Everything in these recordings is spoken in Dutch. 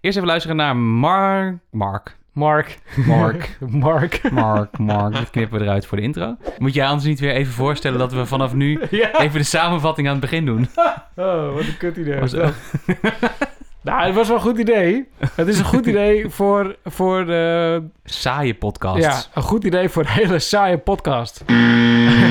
Eerst even luisteren naar Mark. Mark. Mark. Mark. Mark. Mark, Mark. Dat knippen we eruit voor de intro. Moet jij anders niet weer even voorstellen dat we vanaf nu Ja. even de samenvatting aan het begin doen? Oh, wat een kut idee. Was- dat. nou, het was wel een goed idee. Het is een goed idee voor, voor de, Saaie podcast. ja, een goed idee voor een hele saaie podcast.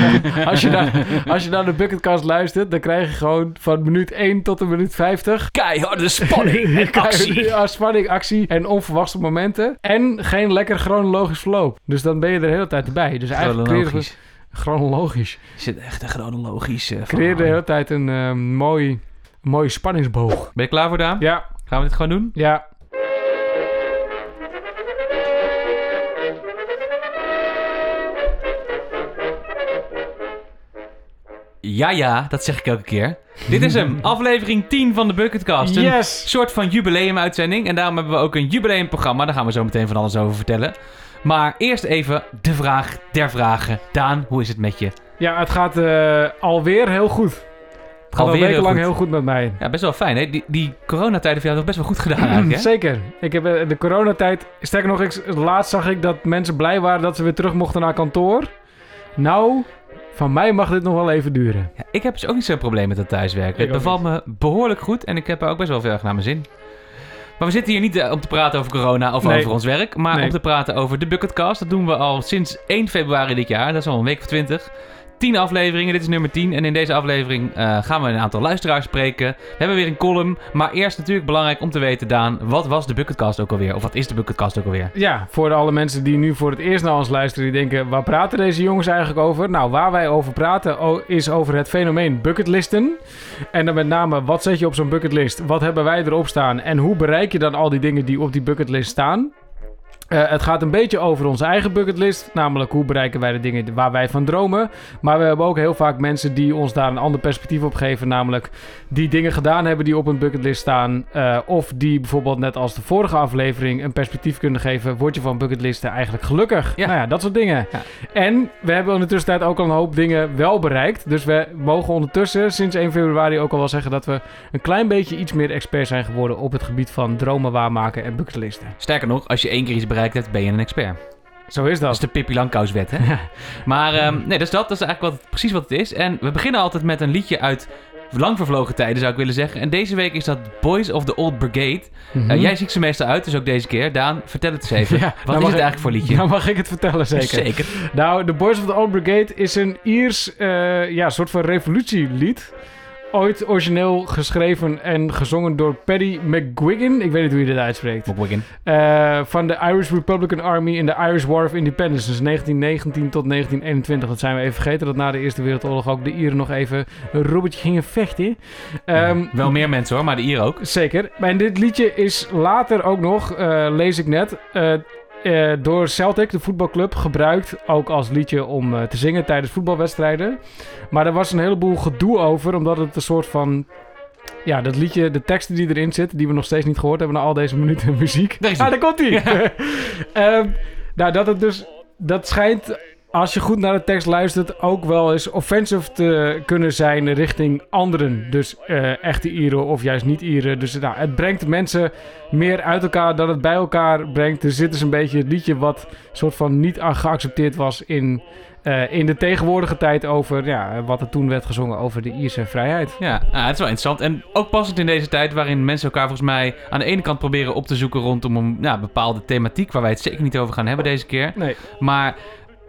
als, je naar, als je naar de Bucketcast luistert, dan krijg je gewoon van minuut 1 tot en minuut 50 Keiharde spanning en actie. Ja, spanning, actie en onverwachte momenten. En geen lekker chronologisch verloop. Dus dan ben je er de hele tijd bij. Dus eigenlijk je Chronologisch. chronologisch. Is het echt een chronologisch uh, Creëer je de hele tijd een eh, mooi, een mooie spanningsboog. Ben je klaar voor, Daan? Ja, Gaan we dit gewoon doen? ja. Ja, ja, dat zeg ik elke keer. Dit is hem, aflevering 10 van de Bucketcast. Een Yes! soort van jubileumuitzending. En daarom hebben we ook een jubileumprogramma. Daar gaan we zo meteen van alles over vertellen. Maar eerst even de vraag der vragen. Daan, hoe is het met je? Ja, het gaat eh, alweer heel goed. Het gaat Alweer al heel wekenlang heel goed met mij. Ja, best wel fijn, hè? Die, die coronatijden voor jou toch best wel goed gedaan eigenlijk, hè? Zeker. Ik heb eh, de coronatijd... Sterker nog, ik, laatst zag ik dat mensen blij waren dat ze weer terug mochten naar kantoor. Nou, van mij mag dit nog wel even duren. Ja, ik heb dus ook niet zo'n probleem met dat thuiswerken. Het bevalt me behoorlijk goed en ik heb er ook best wel veel erg naar mijn zin. Maar we zitten hier niet eh, om te praten over corona of Nee. over ons werk, maar Nee. om te praten over de Bucketcast. Dat doen we al sinds 1 februari dit jaar, dat is al een week of 20. 10 afleveringen, dit is nummer 10. En in deze aflevering eh, gaan we een aantal luisteraars spreken. We hebben weer een column. Maar eerst natuurlijk belangrijk om te weten, Daan, wat was de Bucketcast ook alweer? Of wat is de Bucketcast ook alweer? Ja, voor alle mensen die nu voor het eerst naar ons luisteren, die denken, waar praten deze jongens eigenlijk over? Nou, waar wij over praten is over het fenomeen bucketlisten. En dan met name, wat zet je op zo'n bucketlist? Wat hebben wij erop staan? En hoe bereik je dan al die dingen die op die bucketlist staan? Eh, het gaat een beetje over onze eigen bucketlist, namelijk hoe bereiken wij de dingen waar wij van dromen. Maar we hebben ook heel vaak mensen die ons daar een ander perspectief op geven, namelijk die dingen gedaan hebben die op een bucketlist staan. eh, of die bijvoorbeeld net als de vorige aflevering een perspectief kunnen geven. Word je van bucketlisten eigenlijk gelukkig? Ja. Nou ja, dat soort dingen. Ja. En we hebben in de tussentijd ook al een hoop dingen wel bereikt. Dus we mogen ondertussen sinds 1 februari ook al wel zeggen dat we een klein beetje iets meer expert zijn geworden op het gebied van dromen waarmaken en bucketlisten. Sterker nog, als je één keer iets bereikt hebt, ben je een expert. Zo is Dat dat. is de Pippi Langkous-wet, hè? Maar ehm, nee, dus dat, dat is eigenlijk wat, precies wat het is. En we beginnen altijd met een liedje uit lang vervlogen tijden, zou ik willen zeggen. En deze week is dat Boys of the Old Brigade. Mhm. Eh, jij ziet ze meestal uit, dus ook deze keer. Daan, vertel het eens even. Ja, wat nou is het ik- eigenlijk voor liedje? Nou mag ik het vertellen, zeker. Zeker. Nou, The Boys of the Old Brigade is een Iers, eh, ja, soort van revolutielied. Ooit origineel geschreven en gezongen door Paddy McGuigan. Ik weet niet hoe je dit uitspreekt. McWiggin. Eh, van de Irish Republican Army in de Irish War of Independence. Dus 1919 tot 1921. Dat zijn we even vergeten. Dat na de Eerste Wereldoorlog ook de Ieren nog even een robbertje gingen vechten. Ehm, Wel meer mensen hoor, maar de Ier ook. Zeker. En dit liedje is later ook nog, eh, lees ik net, eh, door Celtic, de voetbalclub, gebruikt. Ook als liedje om eh, te zingen tijdens voetbalwedstrijden. Maar er was een heleboel gedoe over, omdat het een soort van... Ja, dat liedje, de teksten die erin zitten, die we nog steeds niet gehoord hebben na al deze minuten muziek. Daar ah, daar komt hij! Ehm, nou, dat het dus... Dat schijnt, als je goed naar de tekst luistert, ook wel eens offensive te kunnen zijn richting anderen. Dus eh, echte Ieren of juist niet Ieren. Dus nou, het brengt mensen meer uit elkaar dan het bij elkaar brengt. Dus dit is een beetje het liedje wat soort van niet geaccepteerd was in, eh, in de tegenwoordige tijd over ja, wat er toen werd gezongen over de Ierse vrijheid. Ja, nou, het is wel interessant. En ook passend in deze tijd waarin mensen elkaar volgens mij aan de ene kant proberen op te zoeken rondom een ja, bepaalde thematiek, waar wij het zeker niet over gaan hebben deze keer. Nee, Maar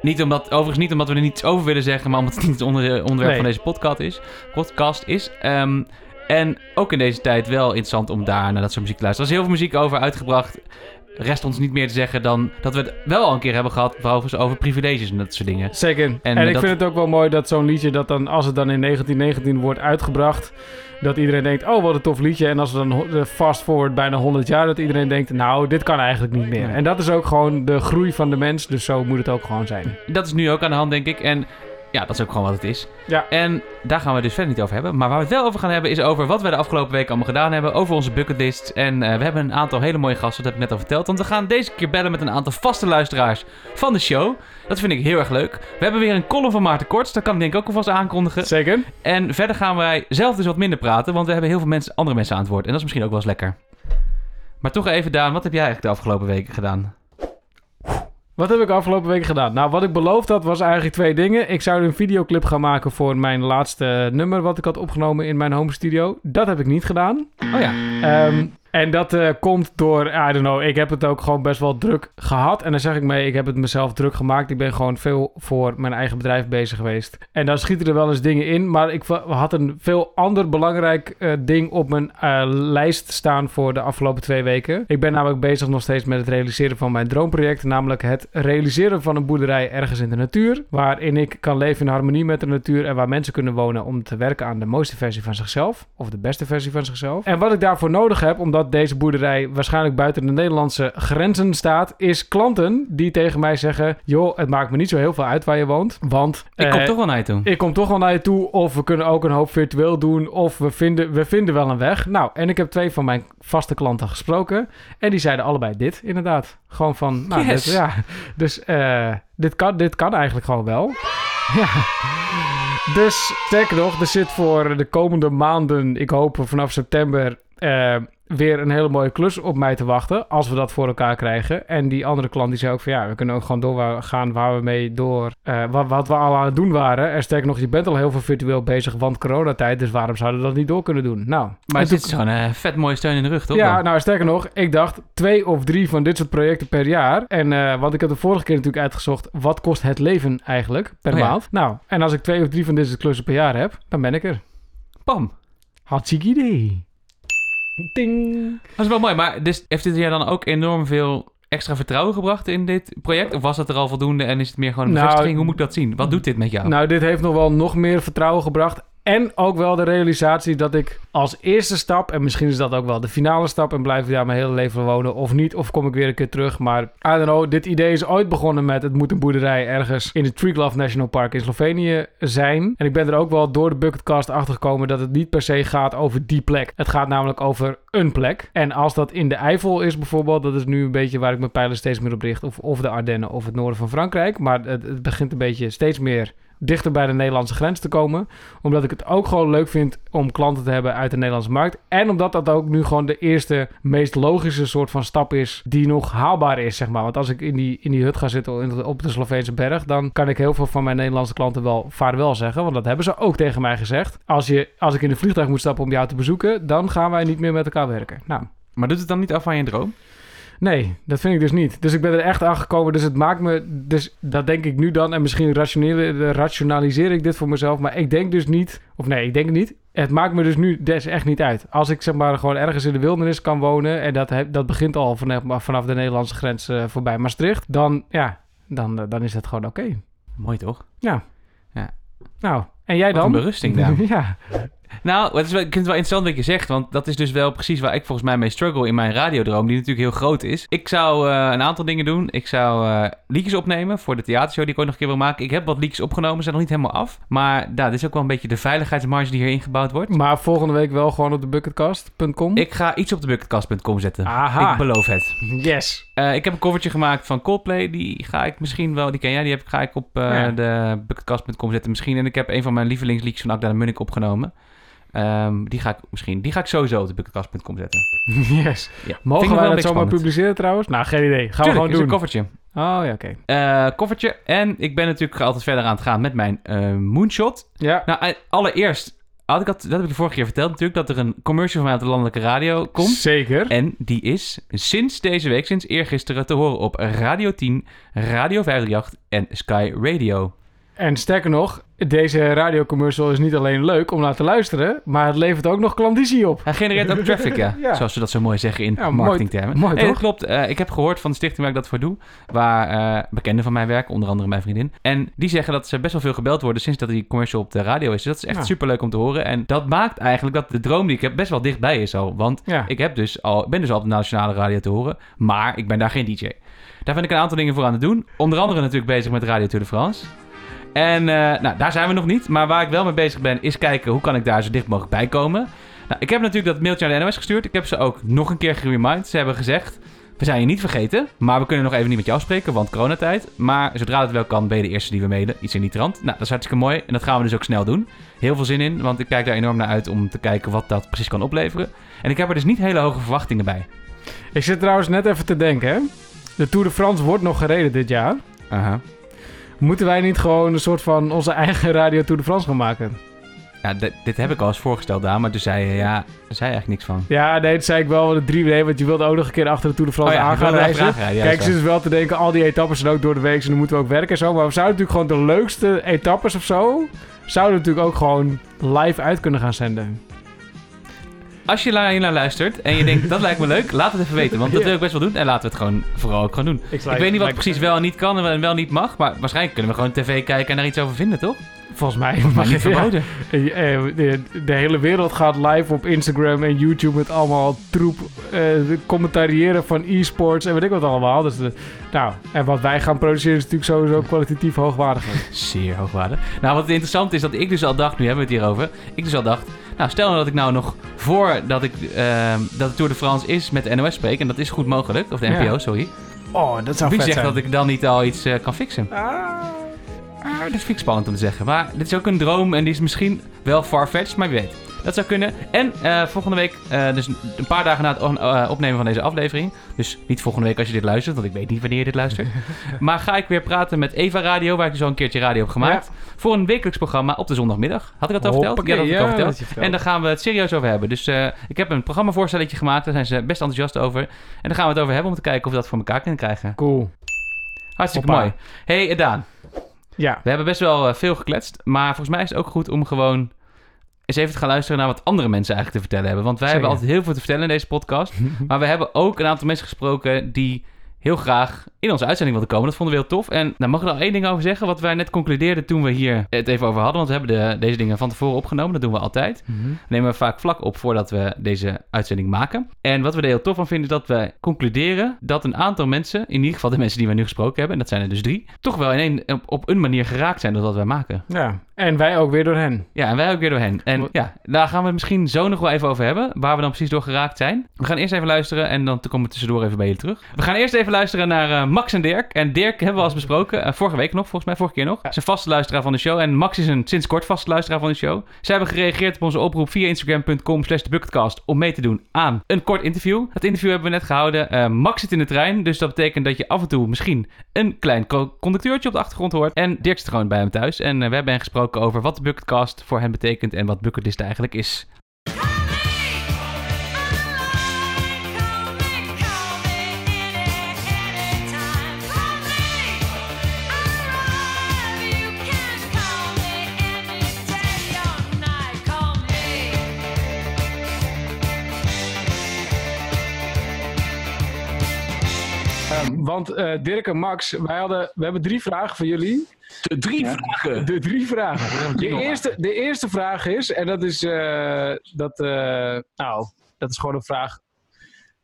niet omdat, overigens niet omdat we er niets over willen zeggen, maar omdat het niet het onder, onderwerp Nee. van deze podcast is. Podcast is. Ehm, en ook in deze tijd wel interessant om daar naar dat soort muziek te luisteren. Er is heel veel muziek over uitgebracht. Rest ons niet meer te zeggen dan dat we het wel al een keer hebben gehad overigens over privileges en dat soort dingen. Zeker. En, ik dat- vind het ook wel mooi dat zo'n liedje, dat dan, als het dan in 1919 wordt uitgebracht, dat iedereen denkt, oh wat een tof liedje. En als we dan eh, fast forward bijna 100 jaar, dat iedereen denkt, nou dit kan eigenlijk niet meer. En dat is ook gewoon de groei van de mens, dus zo moet het ook gewoon zijn. Dat is nu ook aan de hand, denk ik. En ja, dat is ook gewoon wat het is. Ja. En daar gaan we dus verder niet over hebben. Maar waar we het wel over gaan hebben is over wat we de afgelopen week allemaal gedaan hebben. Over onze bucketlists. En eh, we hebben een aantal hele mooie gasten, dat heb ik net al verteld. Want we gaan deze keer bellen met een aantal vaste luisteraars van de show. Dat vind ik heel erg leuk. We hebben weer een column van Maarten Korts. Dat kan ik denk ik ook alvast aankondigen. Zeker. En verder gaan wij zelf dus wat minder praten. Want we hebben heel veel mensen, andere mensen aan het woord. En dat is misschien ook wel eens lekker. Maar toch even, Daan, wat heb jij eigenlijk de afgelopen weken gedaan? Wat heb ik afgelopen week gedaan? Nou, wat ik beloofd had was eigenlijk twee dingen. Ik zou een videoclip gaan maken voor mijn laatste nummer wat ik had opgenomen in mijn home studio. Dat heb ik niet gedaan. Oh ja. Ehm, en dat eh, komt door, I don't know, ik heb het ook gewoon best wel druk gehad. En dan zeg ik mee, ik heb het mezelf druk gemaakt. Ik ben gewoon veel voor mijn eigen bedrijf bezig geweest. En dan schieten er wel eens dingen in. Maar ik had een veel ander belangrijk eh, ding op mijn eh, lijst staan voor de afgelopen twee weken. Ik ben namelijk bezig nog steeds met het realiseren van mijn droomproject. Namelijk het realiseren van een boerderij ergens in de natuur. Waarin ik kan leven in harmonie met de natuur. En waar mensen kunnen wonen om te werken aan de mooiste versie van zichzelf. Of de beste versie van zichzelf. En wat ik daarvoor nodig heb, omdat deze boerderij waarschijnlijk buiten de Nederlandse grenzen staat, is klanten die tegen mij zeggen: Joh, het maakt me niet zo heel veel uit waar je woont. Want Ik kom eh, toch wel naar je toe. ik kom toch wel naar je toe. Of we kunnen ook een hoop virtueel doen. Of we vinden, we vinden wel een weg. Nou, en ik heb twee van mijn vaste klanten gesproken. En die zeiden allebei dit, inderdaad. Gewoon van, nou, Yes. dit, ja. Dus eh, dit, kan, dit kan eigenlijk gewoon wel. Ja. Dus sterker nog, er zit voor de komende maanden, ik hoop vanaf september, eh, weer een hele mooie klus op mij te wachten. Als we dat voor elkaar krijgen. En die andere klant die zei ook van ja, we kunnen ook gewoon doorgaan waar we mee door. eh, wat, wat we al aan het doen waren. En sterker nog, je bent al heel veel virtueel bezig, want coronatijd. Dus waarom zouden we dat niet door kunnen doen? Nou, Maar het is zo'n eh, vet mooie steun in de rug, toch? ja, dan? nou sterker nog, ik dacht twee of drie van dit soort projecten per jaar. En eh want ik heb de vorige keer natuurlijk uitgezocht, wat kost het leven eigenlijk per Oh ja. maand? Nou, en als ik twee of drie van dit soort klussen per jaar heb, dan ben ik er. Pam. Hartstikke idee. Ding. Dat is wel mooi. Maar dus, heeft dit jaar dan ook enorm veel extra vertrouwen gebracht in dit project? Of was dat er al voldoende en is het meer gewoon een Nou, bevestiging? Hoe moet ik dat zien? Wat doet dit met jou? Nou, dit heeft nog wel nog meer vertrouwen gebracht. En ook wel de realisatie dat ik als eerste stap, en misschien is dat ook wel de finale stap, en blijf ik daar mijn hele leven wonen of niet, of kom ik weer een keer terug. Maar I don't know, dit idee is ooit begonnen met het moet een boerderij ergens in het Triglav National Park in Slovenië zijn. En ik ben er ook wel door de bucketcast achter gekomen dat het niet per se gaat over die plek. Het gaat namelijk over een plek. En als dat in de Eifel is bijvoorbeeld, dat is nu een beetje waar ik mijn pijlen steeds meer op richt, of, of de Ardennen of het noorden van Frankrijk. Maar het begint een beetje steeds meer dichter bij de Nederlandse grens te komen. Omdat ik het ook gewoon leuk vind om klanten te hebben uit de Nederlandse markt. En omdat dat ook nu gewoon de eerste, meest logische soort van stap is die nog haalbaar is, zeg maar. Want als ik in die, in die hut ga zitten op de Sloveense berg, dan kan ik heel veel van mijn Nederlandse klanten wel vaarwel zeggen. Want dat hebben ze ook tegen mij gezegd. Als, je, als ik in een vliegtuig moet stappen om jou te bezoeken, dan gaan wij niet meer met elkaar werken. Nou, Maar doet het dan niet af van je droom? Nee, dat vind ik dus niet. Dus ik ben er echt achter gekomen. Dus het maakt me... Dus dat denk ik nu dan. En misschien rationele- rationaliseer ik dit voor mezelf. Maar ik denk dus niet... Of nee, ik denk niet. Het maakt me dus nu des echt niet uit. Als ik zeg maar gewoon ergens in de wildernis kan wonen... En dat, heb, dat begint al vanaf, vanaf de Nederlandse grens eh, voorbij Maastricht. Dan, ja, dan, eh, dan is dat gewoon oké. Mooi toch? Nou, en jij Wat een dan? berusting, Daan. ja. Nou, het is wel, ik vind het wel interessant wat je zegt, want dat is dus wel precies waar ik volgens mij mee struggle in mijn radiodroom, die natuurlijk heel groot is. Ik zou eh, een aantal dingen doen. Ik zou eh liedjes opnemen voor de theatershow die ik ooit nog een keer wil maken. Ik heb wat liedjes opgenomen, zijn nog niet helemaal af. Maar nou, dit is ook wel een beetje de veiligheidsmarge die hier ingebouwd wordt. Maar volgende week wel gewoon op de bucketcast.com. Ik ga iets op de bucketcast.com zetten. Aha. Ik beloof het. Yes. Eh, ik heb een covertje gemaakt van Coldplay. Die ga ik misschien wel, die ken jij, die heb ga ik op Ja. de bucketcast.com zetten misschien. En ik heb een van mijn lievelingsliedjes van Akda de Munnik opgenomen. Ehm, die ga ik misschien, die ga ik sowieso op de bucketcast.com zetten. Yes. Ja. Mogen wel wij dat zomaar spannend. publiceren trouwens? Nou, geen idee. Gaan we gewoon is doen. een koffertje. Oh ja, oké. Eh, koffertje. En ik ben natuurlijk altijd verder aan het gaan met mijn eh, moonshot. Ja. Nou, eh, allereerst had ik dat, dat heb ik de vorige keer verteld natuurlijk, dat er een commercial van mij op de landelijke radio komt. Zeker. En die is sinds deze week, sinds eergisteren, te horen op Radio 10, Radio 538 en Sky Radio. En sterker nog, deze radiocommercial is niet alleen leuk om naar te luisteren, maar het levert ook nog klandizie op. Hij genereert ook traffic, ja. Ja. Zoals ze dat zo mooi zeggen in Ja, mooi- marketingtermen. mooi, Nee, dat toch? klopt. Eh, ik heb gehoord van de stichting waar ik dat voor doe, waar eh, bekenden van mij werken, onder andere mijn vriendin. En die zeggen dat ze best wel veel gebeld worden sinds dat die commercial op de radio is. Dus dat is echt Ja. super leuk om te horen. En dat maakt eigenlijk dat de droom die ik heb best wel dichtbij is al. Want ik heb dus al, ben dus al op de nationale radio te horen, maar ik ben daar geen DJ. Daar ben ik een aantal dingen voor aan het doen. Onder andere natuurlijk bezig met Radio Tour de France. En eh, nou, daar zijn we nog niet. Maar waar ik wel mee bezig ben, is kijken hoe kan ik daar zo dicht mogelijk bij komen. Nou, ik heb natuurlijk dat mailtje naar de NOS gestuurd. Ik heb ze ook nog een keer geremind. Ze hebben gezegd, we zijn je niet vergeten. Maar we kunnen nog even niet met jou spreken, want coronatijd. Maar zodra het wel kan, ben je de eerste die we mailen. Iets in die trant. Nou, dat is hartstikke mooi. En dat gaan we dus ook snel doen. Heel veel zin in, want ik kijk daar enorm naar uit om te kijken wat dat precies kan opleveren. En ik heb er dus niet hele hoge verwachtingen bij. Ik zit trouwens net even te denken, hè. De Tour de France wordt nog gereden dit jaar. Aha. Moeten wij niet gewoon een soort van onze eigen Radio Tour de France gaan maken? Ja, dit, dit heb ik al eens voorgesteld, Daan, maar toen zei je, ja, daar zei je eigenlijk niks van. Ja, nee, dat zei ik wel. De drie, nee, want je wilde ook nog een keer achter de Tour de France Oh ja, aan gaan reizen. ja, Kijk, ze is wel te denken, al die etappes zijn ook door de week, dus dan moeten we ook werken en zo. Maar we zouden natuurlijk gewoon de leukste etappes of zo, zouden we natuurlijk ook gewoon live uit kunnen gaan zenden. Als je hier naar luistert en je denkt, dat lijkt me leuk, laat het even weten. Want dat Ja. wil ik best wel doen. En laten we het gewoon vooral ook gewoon doen. Ik weet niet wat precies wel en niet kan en wel niet mag. Maar waarschijnlijk kunnen we gewoon tv kijken en daar iets over vinden, toch? Volgens mij mag je verboden. Eh, eh, De, hele wereld gaat live op Instagram en YouTube met allemaal troep eh, commentariëren van e-sports en weet ik wat allemaal. Dus de, nou, en wat wij gaan produceren is natuurlijk sowieso kwalitatief hoogwaardiger. Zeer hoogwaardig. Nou, wat interessant is dat ik dus al dacht, nu hebben we het hierover. Ik dus al dacht, nou stel nou dat ik nou nog voordat ik, ehm, dat de Tour de France is met de NOS spreek. En dat is goed mogelijk. Of de Ja. NPO, sorry. Oh, dat zou Wie vet zegt zijn. dat ik dan niet al iets eh, kan fixen? Ah. Ah, dat vind ik spannend om te zeggen. Maar dit is ook een droom en die is misschien wel farfetched, maar wie weet. Dat zou kunnen. En eh, volgende week, eh, dus een paar dagen na het eh, opnemen van deze aflevering. Dus niet volgende week als je dit luistert, want ik weet niet wanneer je dit luistert. maar ga ik weer praten met Eva Radio, waar ik dus al een keertje radio heb gemaakt. Voor een wekelijks programma op de zondagmiddag. Had ik dat al verteld? Hoppakee, dat heb ik ja, al verteld. En daar gaan we het serieus over hebben. Dus ik heb een programmavoorstelletje gemaakt. Daar zijn ze best enthousiast over. En daar gaan we het over hebben om te kijken of we dat voor elkaar kunnen krijgen. Cool. Hartstikke Hoppa. mooi. hey, Daan. Ja. We hebben best wel veel gekletst. Maar volgens mij is het ook goed om gewoon eens even te gaan luisteren naar wat andere mensen eigenlijk te vertellen hebben. Want wij Zeker. hebben altijd heel veel te vertellen in deze podcast. maar we hebben ook een aantal mensen gesproken die heel graag in onze uitzending wilden komen. Dat vonden we heel tof. En daar mag ik er al één ding over zeggen. Wat wij net concludeerden toen we hier het even over hadden. Want we hebben de, deze dingen van tevoren opgenomen. Dat doen we altijd. Nemen we vaak vlak op voordat we deze uitzending maken. En wat we er heel tof van vinden is dat we concluderen dat een aantal mensen, in ieder geval de mensen die we nu gesproken hebben, en dat zijn er dus drie, toch wel in een, op, op een manier geraakt zijn door wat wij maken. ja. En wij ook weer door hen. Ja, en wij ook weer door hen. En ja, daar gaan we het misschien zo nog wel even over hebben, waar we dan precies door geraakt zijn. We gaan eerst even luisteren en dan komen we tussendoor even bij jullie terug. We gaan eerst even luisteren naar eh, Max en Dirk. En Dirk hebben we al eens besproken, eh, vorige week nog, volgens mij, vorige keer nog. Ze is een vaste luisteraar van de show en Max is een sinds kort vaste luisteraar van de show. Zij hebben gereageerd op onze oproep via instagram.com slash thebucketcast om mee te doen aan een kort interview. Dat interview hebben we net gehouden. Eh, Max zit in de trein, dus dat betekent dat je af en toe misschien een klein co- conducteurtje op de achtergrond hoort. En Dirk zit gewoon bij hem thuis. En we hebben hen gesproken over wat de Bucketcast voor hen betekent en wat Bucketlist eigenlijk is. Want eh, Dirk en Max, wij hadden, we hebben drie vragen voor jullie. De drie vragen. De drie vragen. De eerste, de eerste vraag is, en dat is, eh, dat, eh, nou, dat is gewoon een vraag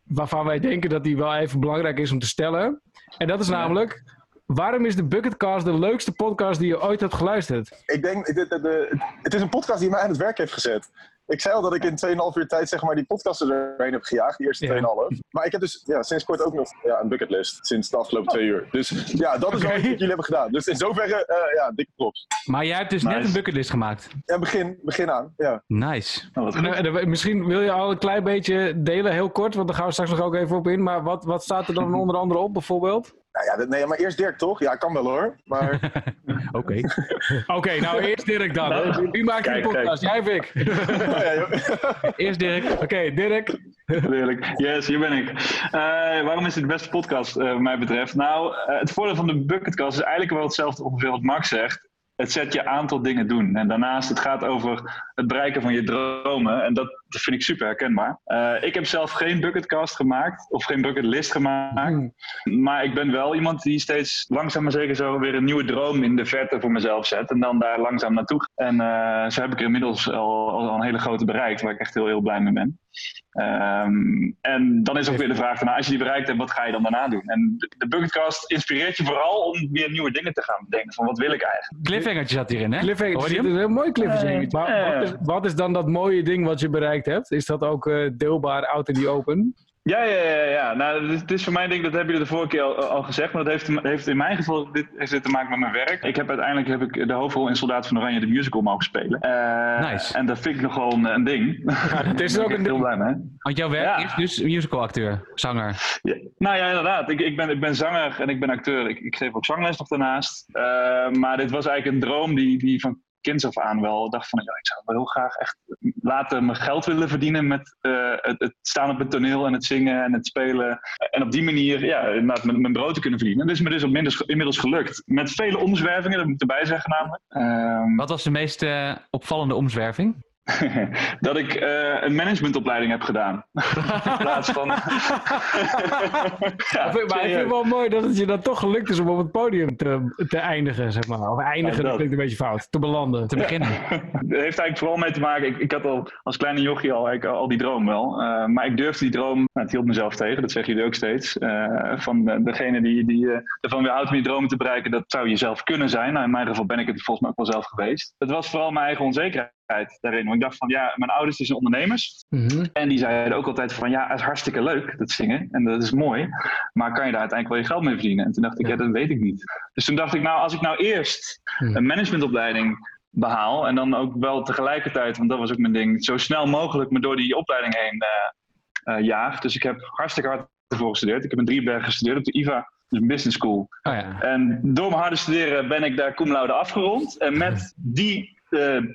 waarvan wij denken dat die wel even belangrijk is om te stellen. En dat is namelijk, waarom is de Bucketcast de leukste podcast die je ooit hebt geluisterd? Ik denk, de, de, de- het is een podcast die mij aan het werk heeft gezet. Ik zei al dat ik in 2,5 uur tijd zeg maar, die podcast er doorheen heb gejaagd, die eerste Ja. 2,5. Maar ik heb dus ja, sinds kort ook nog ja, een bucketlist, sinds de afgelopen twee uur. Dus ja, dat is wat jullie hebben gedaan. Dus in zoverre, eh, ja, dikke props. Maar jij hebt dus Nice. net een bucketlist gemaakt. Ja, begin, begin aan. Ja. Nice. Nou, eh, eh, misschien wil je al een klein beetje delen, heel kort, want daar gaan we straks nog ook even op in. Maar wat, wat staat er dan onder andere op, bijvoorbeeld? Nou ja, nee, maar eerst Dirk toch? Ja, kan wel hoor. Maar Oké. Oké, nou eerst Dirk dan. Nou, Wie maakt kijk, de podcast? Jij of ik? ja, joh. Eerst Dirk. Oké, Dirk. Heerlijk. Yes, hier ben ik. Eh, waarom is het de beste podcast, eh, wat mij betreft? Nou, eh, het voordeel van de Bucketcast is eigenlijk wel hetzelfde ongeveer wat Max zegt. Het zet je aan tot dingen doen. En daarnaast, het gaat over het bereiken van je dromen. En dat, dat vind ik super herkenbaar. Eh, ik heb zelf geen bucketcast gemaakt, of geen bucketlist gemaakt. Maar ik ben wel iemand die steeds langzaam maar zeker zo weer een nieuwe droom in de verte voor mezelf zet. En dan daar langzaam naartoe. En eh, zo heb ik er inmiddels al, al een hele grote bereikt, waar ik echt heel, heel blij mee ben. Ehm, en dan is ook weer de vraag daarna, als je die bereikt hebt, wat ga je dan daarna doen? En de, de Bucketcast inspireert je vooral om weer nieuwe dingen te gaan bedenken. Van wat wil ik eigenlijk? Cliffhangertje zat hierin, hè? Cliffhanger, er zit hem? een heel mooi cliffhanger. Maar eh. wat, is, wat is dan dat mooie ding wat je bereikt hebt? Is dat ook eh, deelbaar out in the open? Ja, ja, ja. ja. Nou, het is, het is voor mij denk ik, dat hebben jullie de vorige keer al, al gezegd, maar dat heeft, heeft in mijn geval dit, heeft dit te maken met mijn werk. Ik heb uiteindelijk heb ik de hoofdrol in Soldaat van Oranje de musical mogen spelen. Eh, Nice. En dat vind ik nogal een, een ding. Ja, het is ook ben een ding. blij mee. Want jouw werk Ja. is dus musicalacteur, zanger. Ja, nou ja, inderdaad. Ik, ik, ben, ik ben zanger en ik ben acteur. Ik, ik geef ook zangles nog daarnaast. Eh, maar dit was eigenlijk een droom die, die van kinds af aan wel dacht van... Ja, ik zou wel heel graag echt later mijn geld willen verdienen met eh, het, het staan op het toneel en het zingen en het spelen. En op die manier ja, inderdaad mijn, mijn brood te kunnen verdienen. Dat is me dus inmiddels gelukt. Met vele omzwervingen, dat moet ik erbij zeggen namelijk. Ehm, Wat was de meest eh, opvallende omzwerving? dat ik eh, een managementopleiding heb gedaan. In plaats van... ja, Maar ik vind het wel mooi dat het je dan toch gelukt is om op het podium te, te eindigen, zeg maar. Of eindigen, Ja, dat dat. klinkt een beetje fout. Te belanden. Te beginnen. Het heeft eigenlijk vooral mee te maken. Ik, ik had al als kleine jochie al, eigenlijk al die droom wel. Eh, maar ik durfde die droom. Nou, het hield mezelf tegen, dat zeggen jullie ook steeds. eh, van de- degene die, die ervan weerhoudt om je dromen te bereiken, dat zou je zelf kunnen zijn. Nou, in mijn geval ben ik het volgens mij ook wel zelf geweest. Het was vooral mijn eigen onzekerheid daarin. Want ik dacht van ja, mijn ouders die zijn ondernemers. Mhm. En die zeiden ook altijd van ja, het is hartstikke leuk, dat zingen. En dat is mooi. Maar kan je daar uiteindelijk wel je geld mee verdienen? En toen dacht ik, Ja. ja, dat weet ik niet. Dus toen dacht ik, nou, als ik nou eerst Mhm. een managementopleiding behaal. En dan ook wel tegelijkertijd, want dat was ook mijn ding, zo snel mogelijk me door die opleiding heen eh, eh, jaag. Dus ik heb hartstikke hard ervoor gestudeerd. Ik heb in Driebergen gestudeerd op de IVA, dus een business school. Oh ja. En door mijn harde studeren ben ik daar cum laude afgerond. En met die,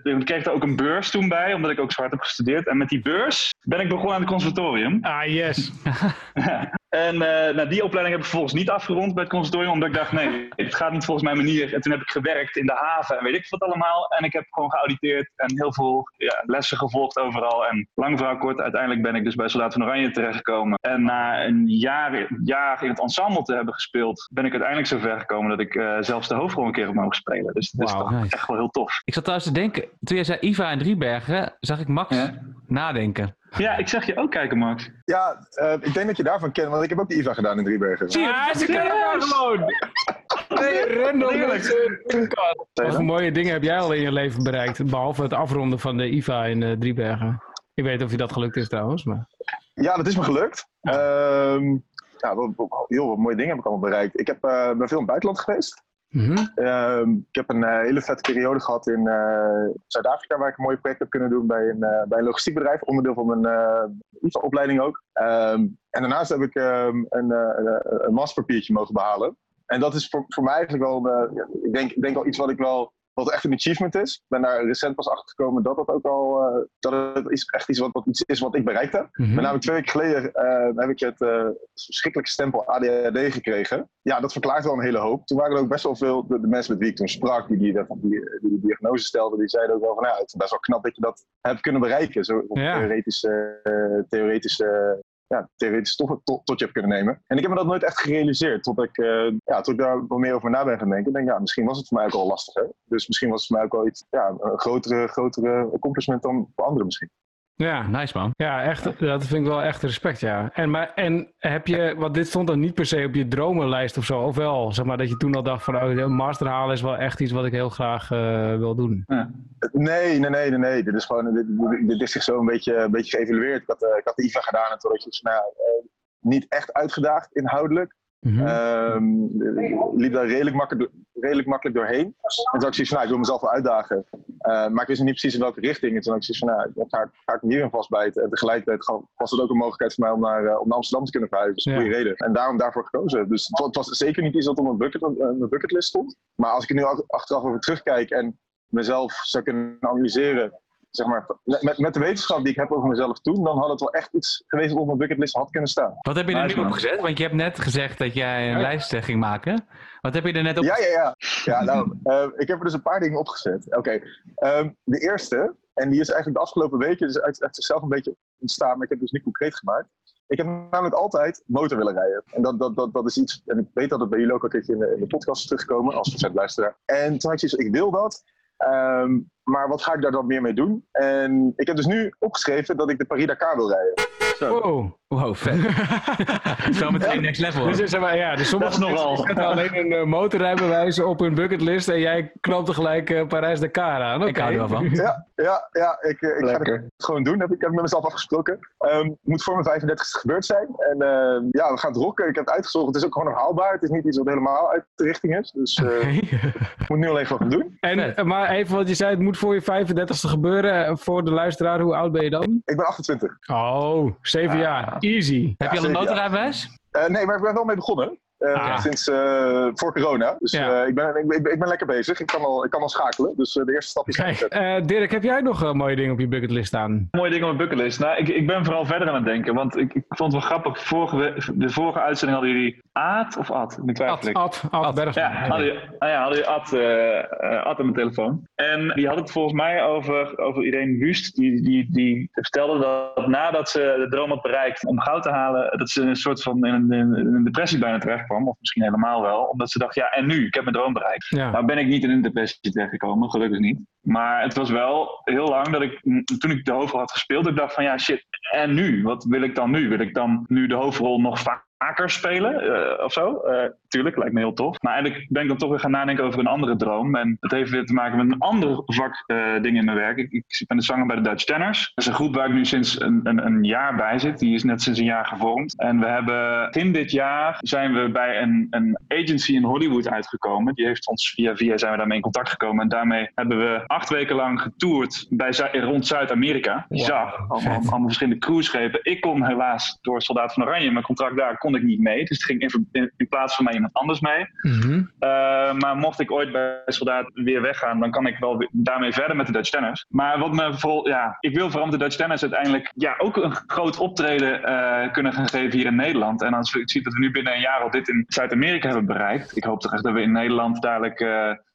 ik kreeg daar ook een beurs toen bij, omdat ik ook zo hard heb gestudeerd. En met die beurs ben ik begonnen aan het conservatorium. Ah, yes. En eh, nou, die opleiding heb ik vervolgens niet afgerond bij het conservatorium, omdat ik dacht, nee, het gaat niet volgens mijn manier. En toen heb ik gewerkt in de haven en weet ik wat allemaal. En ik heb gewoon geauditeerd en heel veel ja, lessen gevolgd overal. En lang verhaal kort, uiteindelijk ben ik dus bij Soldaat van Oranje terechtgekomen. En na een jaar, jaar in het ensemble te hebben gespeeld, ben ik uiteindelijk zo ver gekomen dat ik eh, zelfs de hoofdrol een keer heb mogen spelen. Dus dat is toch nice. echt wel heel tof. Ik zat trouwens te denken, toen jij zei Iva en Driebergen, zag ik Max Ja. Nadenken. Ja, ik zeg je ook kijken, Max. Ja, eh, ik denk dat je daarvan kent, want ik heb ook de IVA gedaan in Driebergen. Zie je, ze kennen elkaar gewoon. Nee, random. Wat voor mooie dingen heb jij al in je leven bereikt? Behalve het afronden van de IVA in eh, Driebergen. Ik weet of je dat gelukt is trouwens. Maar... Ja, dat is me gelukt. Ehm, ja, wat, wat- heel wat mooie dingen heb ik allemaal bereikt. Ik heb, eh, ben veel in het buitenland geweest. Mhm. Ehm, ik heb een eh, hele vette periode gehad in eh, Zuid-Afrika, waar ik een mooi project heb kunnen doen bij een, eh, bij een logistiekbedrijf, onderdeel van mijn IVA-opleiding ook. Ehm, en daarnaast heb ik ehm, een, een, mogen behalen. En dat is voor, voor mij eigenlijk wel, ik, denk, denk wel iets wat ik wel, wat echt een achievement is. Ik ben daar recent pas achter gekomen dat dat ook al, eh, dat het is echt iets wat, wat iets is wat ik bereikt heb. Mhm. Met namelijk twee weken geleden eh, heb ik het eh, verschrikkelijke stempel ADHD gekregen. Ja, dat verklaart wel een hele hoop. Toen waren er ook best wel veel, de, de mensen met wie ik toen sprak, die die, die, die, die diagnose stelden, die zeiden ook wel van, ja, het is best wel knap dat je dat hebt kunnen bereiken. Zo op Ja. theoretische, theoretische, ja, theoretische stoffen tot, tot je hebt kunnen nemen. En ik heb me dat nooit echt gerealiseerd, tot ik, eh, ja, tot ik daar wat meer over na ben gaan denken. Denk, ja, misschien was het voor mij ook al lastiger. Dus misschien was het voor mij ook wel iets, ja, een grotere, grotere accomplishment dan voor anderen misschien. Ja. Nice man. ja, echt, dat vind ik wel echt respect, ja. En, maar, en heb je, want dit stond dan niet per se op je dromenlijst of zo, of wel? Zeg maar dat je toen al dacht van, oh, een master halen is wel echt iets wat ik heel graag eh, wil doen. Nee, nee, nee, nee, nee. Dit is gewoon, dit, dit- is zich zo een beetje, een beetje geëvalueerd. Ik had, eh, ik had de IVA gedaan en toen had je dus, nou, eh, niet echt uitgedaagd inhoudelijk. Ehm, liep daar redelijk makkelijk, redelijk makkelijk doorheen. En toen ik zoiets van, nou, ik wil mezelf wel uitdagen. Eh, maar ik wist niet precies in welke richting. En toen ik zoiets van, nou, ga, ik- ga ik me hierin vastbijten. En tegelijkertijd was het ook een mogelijkheid voor mij om naar, eh, om naar Amsterdam te kunnen verhuizen. Ja. goede reden. En daarom daarvoor gekozen. Dus het, wa- het was zeker niet iets dat op mijn, bucket, mijn bucketlist stond. Maar als ik er nu ach- achteraf over terugkijk en mezelf zou kunnen analyseren, zeg maar, met, met de wetenschap die ik heb over mezelf toen, dan had het wel echt iets geweest wat op mijn bucketlist had kunnen staan. Wat heb je er nu op gezet? Want je hebt net gezegd dat jij een Ja. lijst eh, ging maken. Wat heb je er net op Ja, ja, ja. Ja, nou, eh, ik heb er dus een paar dingen opgezet. Oké, ehm, de eerste, en die is eigenlijk de afgelopen weken dus uit, uit zichzelf een beetje ontstaan, maar ik heb het dus niet concreet gemaakt. Ik heb namelijk altijd motor willen rijden. En dat, dat, dat, dat is iets, en ik weet dat het bij jullie ook al een keertje in de, in de podcast is teruggekomen, als recent luisteraar. En toen had ik zoiets, ik wil dat, ehm, maar wat ga ik daar dan meer mee doen? En ik heb dus nu opgeschreven dat ik de Paris-Dakar wil rijden. Wow. Wow, vet. Zometeen next level. Dus, zeg maar, ja, dus sommige Dat is nogal. zetten alleen een eh, motorrijbewijs op hun bucketlist en jij knoopt tegelijk uh, Parijs-Dakar aan. Ik hou er wel van. Ja, ja, ja ik, eh, ik ga het gewoon doen. Heb ik, heb ik met mezelf afgesproken. Ehm, het moet voor mijn 35ste gebeurd zijn. En ehm, ja, we gaan het rocken. Ik heb het uitgezocht. Het is ook gewoon nog haalbaar. Het is niet iets wat helemaal uit de richting is. Dus eh, ik moet nu alleen gewoon gaan doen. En, eh, maar even wat je zei, het moet voor je 35ste gebeuren. Eh, Voor de luisteraar, hoe oud ben je dan? Ik ben 28. Oh, zeven jaar. Easy. Heb je al een motorrijbewijs? Eh, nee, maar ik ben er wel mee begonnen. Eh, Ah. Sinds eh, voor corona. Dus Ja. eh, ik, ben, ik, ben, ik ben lekker bezig. Ik kan al, ik kan al schakelen. Dus eh, de eerste stap is Kijk, eh, Dirk, heb jij nog mooie dingen op je bucketlist staan? Mooie dingen op mijn bucketlist. Nou, ik, ik ben vooral verder aan het denken. Want ik, ik vond het wel grappig. Vorige, de vorige uitzending hadden jullie Aad of Ad? Nu twijfel Ad. Ad, Ad. Ja, hadden jullie, ah ja, hadden jullie Ad, eh, eh, Ad aan mijn telefoon. En die had het volgens mij over, over Irene Wust. Die, die, die vertelde dat nadat ze de droom had bereikt om goud te halen, dat ze een soort van in een, in een depressie bijna terecht kwam. Of misschien helemaal wel. Omdat ze dacht, ja, en nu? Ik heb mijn droom bereikt. Ja. Nou ben ik niet in een depressie terechtgekomen, gelukkig niet. Maar het was wel heel lang dat ik, m, toen ik de hoofdrol had gespeeld, ik dacht van ja, shit, en nu? Wat wil ik dan nu? Wil ik dan nu de hoofdrol nog vaker spelen eh, of zo? Eh, tuurlijk, lijkt me heel tof. Maar eigenlijk ben ik dan toch weer gaan nadenken over een andere droom. En dat heeft weer te maken met een ander vak ding in mijn werk. Ik, ik ben de zanger bij de Dutch Tenners. Dat is een groep waar ik nu sinds een, een, een jaar bij zit. Die is net sinds een jaar gevormd. En we hebben begin dit jaar zijn we bij een, een agency in Hollywood uitgekomen. Die heeft ons via via zijn we daarmee in contact gekomen. En daarmee hebben we acht weken lang getoerd bij, rond Zuid-Amerika. Bizar. Allemaal, allemaal verschillende cruiseschepen. Ik kon helaas door Soldaat van Oranje, mijn contract daar, kon ik niet mee. Dus het ging in, in, in plaats van mij iemand anders mee. Mhm. Uh, maar mocht ik ooit bij Soldaat weer weggaan, dan kan ik wel weer daarmee verder met de Dutch Tennis. Maar wat me vooral, ja, ik wil vooral met de Dutch Tennis uiteindelijk ja, ook een groot optreden uh, kunnen gaan geven hier in Nederland. En als we zien dat we nu binnen een jaar al dit in Zuid-Amerika hebben bereikt, ik hoop toch echt dat we in Nederland dadelijk.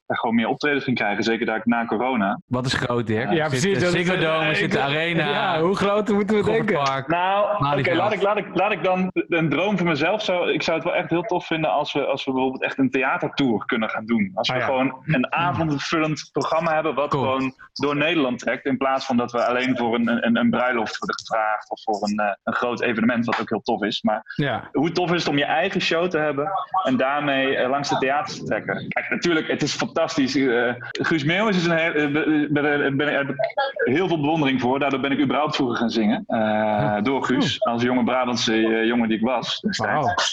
Uh, gewoon meer optredens gaan krijgen, zeker daar na corona. Wat is groot, Dirk? Ja, precies. Zit de Ziggo Dome, zit de Arena. Ja, hoe groot moeten we denken? Park. Nou, oké, laat, ik, laat, ik, laat ik dan een droom voor mezelf. Zou, ik zou het wel echt heel tof vinden als we, als we bijvoorbeeld echt een theatertour kunnen gaan doen. Als we Ah, ja. gewoon een avondvullend programma hebben wat Cool. gewoon door Nederland trekt. In plaats van dat we alleen voor een, een, een bruiloft worden gevraagd of voor een, eh, een groot evenement, wat ook heel tof is. Maar Ja. hoe tof is het om je eigen show te hebben en daarmee eh, langs de theaters te trekken? Kijk, natuurlijk, het is fantastisch. Eh, Guus Meeuwis is een heel, eh, be- ben, ben, heb ik heel veel bewondering voor. Daardoor ben ik überhaupt vroeger gaan zingen. Eh, door Guus, als jonge Brabantse eh, jongen die ik was.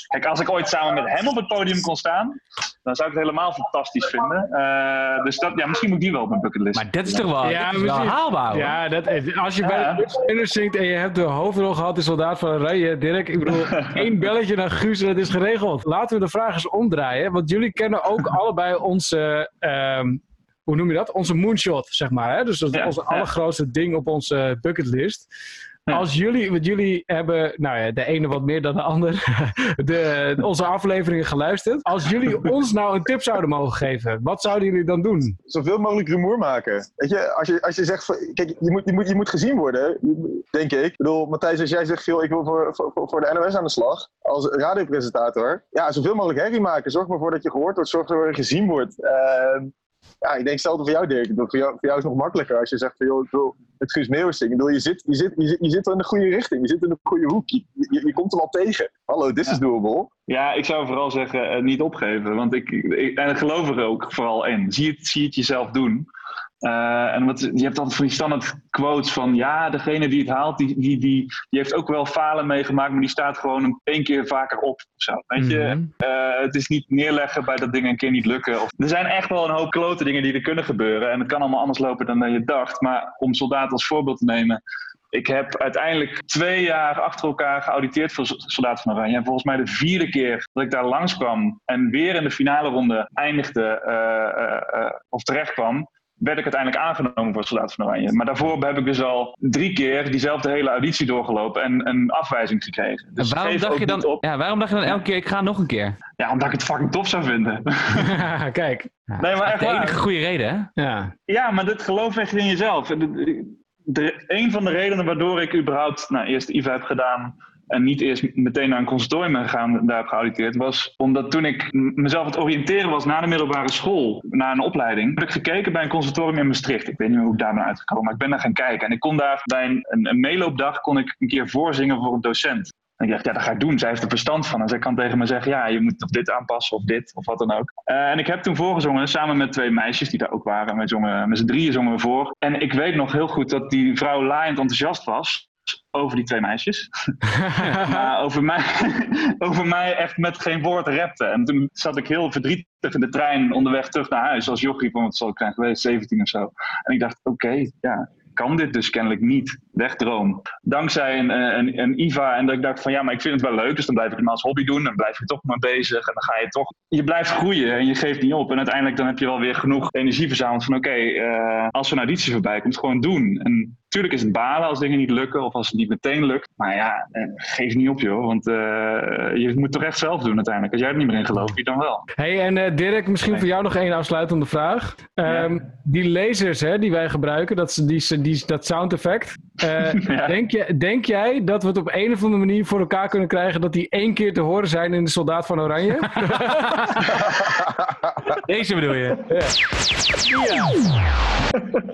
Kijk, als ik ooit samen met hem op het podium kon staan, dan zou ik het helemaal fantastisch vinden. Eh, dus dat, ja, misschien moet ik die wel op mijn bucketlist. Maar dat is toch wel, Ja, dat is wel haalbaar, hoor. Ja, dat, als je bij de Tenners zingt en je hebt de hoofdrol gehad, de soldaat van Oranje, Dirk, ik bedoel, één belletje naar Guus en het is geregeld. Laten we de vraag eens omdraaien, want jullie kennen ook allebei onze, ehm, hoe noem je dat? Onze moonshot, zeg maar. Hè? Dus dat is Ja, onze ja. allergrootste ding op onze bucketlist. Als jullie, want jullie hebben, nou ja, de ene wat meer dan de ander, de, onze afleveringen geluisterd. Als jullie ons nou een tip zouden mogen geven, wat zouden jullie dan doen? Zoveel mogelijk rumoer maken. Weet je, als je, als je zegt, kijk, je moet, je, moet, je moet gezien worden, denk ik. Ik bedoel, Matthijs, als jij zegt veel, ik wil voor, voor, voor de NOS aan de slag, als radiopresentator, ja, zoveel mogelijk herrie maken. Zorg maar voor dat je gehoord wordt, zorg ervoor dat je gezien wordt. Ehm, ja, ik denk hetzelfde voor jou, Dirk. Voor jou, voor jou is het nog makkelijker als je zegt van, joh, ik wil het Guus. Ik bedoel, je zit, je, zit, je, zit, je zit wel in de goede richting. Je zit in de goede hoek. Je, je, je komt hem al tegen. Hallo, this is doable. Ja, ik zou vooral zeggen, eh, niet opgeven. Want ik, ik, en ik geloof er ook vooral in. Zie het, zie het jezelf doen. Eh, en wat, je hebt altijd van die standaard quotes van... ja, degene die het haalt, die, die, die, die heeft ook wel falen meegemaakt... maar die staat gewoon een één keer vaker op. Zo. Weet je, Mhm. Eh, het is niet neerleggen bij dat dingen een keer niet lukken. Of, er zijn echt wel een hoop klote dingen die er kunnen gebeuren. En het kan allemaal anders lopen dan je dacht. Maar om soldaten als voorbeeld te nemen... Ik heb uiteindelijk twee jaar achter elkaar geauditeerd voor Soldaat van Oranje. En volgens mij de vierde keer dat ik daar langskwam en weer in de finale ronde eindigde eh, of terecht kwam, werd ik uiteindelijk aangenomen voor Soldaat van Oranje. Maar daarvoor heb ik dus al drie keer diezelfde hele auditie doorgelopen en een afwijzing gekregen. En Dus waarom dacht, je dan, op. ja, waarom dacht je dan elke keer, ik ga nog een keer? Ja, omdat ik het fucking tof zou vinden. Kijk, nee, maar echt De waar. enige goede reden, hè? ja. Ja, maar dit geloof echt in jezelf. De- een van de redenen waardoor ik überhaupt nou, eerst IVA heb gedaan en niet eerst meteen naar een conservatorium ben gegaan daar heb geauditeerd, was omdat toen ik mezelf aan het oriënteren was na de middelbare school, naar een opleiding, heb ik gekeken bij een conservatorium in Maastricht. Ik weet niet hoe ik daar ben uitgekomen, maar ik ben daar gaan kijken. En ik kon daar bij een, een, meeloopdag kon ik een keer voorzingen voor een docent. En ik dacht, ja, dat ga ik doen. Zij heeft er verstand van. En zij kan tegen me zeggen, ja, je moet of dit aanpassen of dit of wat dan ook. Eh, en ik heb toen voorgezongen, samen met twee meisjes die daar ook waren. Met, zongen, met z'n drieën zongen we voor. En ik weet nog heel goed dat die vrouw laaiend enthousiast was over die twee meisjes. maar over mij, over mij echt met geen woord repte. En toen zat ik heel verdrietig in de trein onderweg terug naar huis. Als jochie, want het zal ik zijn geweest, 17 of zo. En ik dacht, oké, ja, kan dit dus kennelijk niet. Wegdroom. Dankzij een, eh, een, een IVA en dat ik dacht van ja, maar ik vind het wel leuk. Dus dan blijf ik het maar als hobby doen. Dan blijf je toch maar bezig. En dan ga je toch... Je blijft groeien en je geeft niet op. En uiteindelijk dan heb je wel weer genoeg energie verzameld van oké, eh, als er een auditie voorbij komt, gewoon doen. En Tuurlijk is het balen als dingen niet lukken of als het niet meteen lukt. Maar ja, eh, geef niet op joh. Want eh, je moet het toch echt zelf doen uiteindelijk. Als jij er niet meer in gelooft, wie dan wel? Hey, en eh, Dirk, misschien voor jou nog één afsluitende vraag. Ehm, Die lasers hè, die wij gebruiken, dat, die, die, dat sound effect. eh, Ja. denk, je, denk jij dat we het op een of andere manier voor elkaar kunnen krijgen dat die één keer te horen zijn in de Soldaat van Oranje? Deze bedoel je?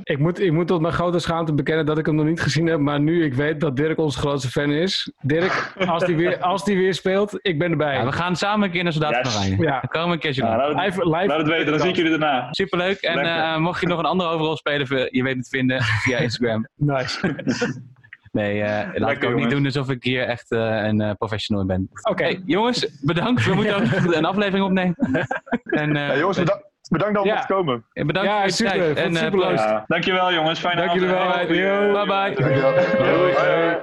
ik, moet, ik moet tot mijn grote schaamte bekennen dat ik hem nog niet gezien heb, maar nu ik weet dat Dirk onze grootste fan is. Dirk, als die weer, als die weer speelt, ik ben erbij. Ja, we gaan samen een keer naar Soldaat Yes. van Oranje. Ja. Dan komen we een keertje Nou, laat, het, Live, live laat het weten, dan zie ik jullie daarna. Superleuk. En eh, mocht je nog een andere overal spelen, je weet het te vinden via Instagram. Nice. Nee, eh, laat ik ook niet doen alsof ik hier echt eh, een eh, professional ben. Oké. Hey, jongens, bedankt. We moeten ook een aflevering opnemen. En, eh, Ja, jongens, bedankt, bedankt dat we Ja. mochten komen. bedankt Ja, voor je super. tijd. Het En, eh, superleuk. proost. Ja, dankjewel jongens, fijne Dank jullie avond. wel. Goeie- Yo. Bye bye. Dankjewel. Doei. Hoi.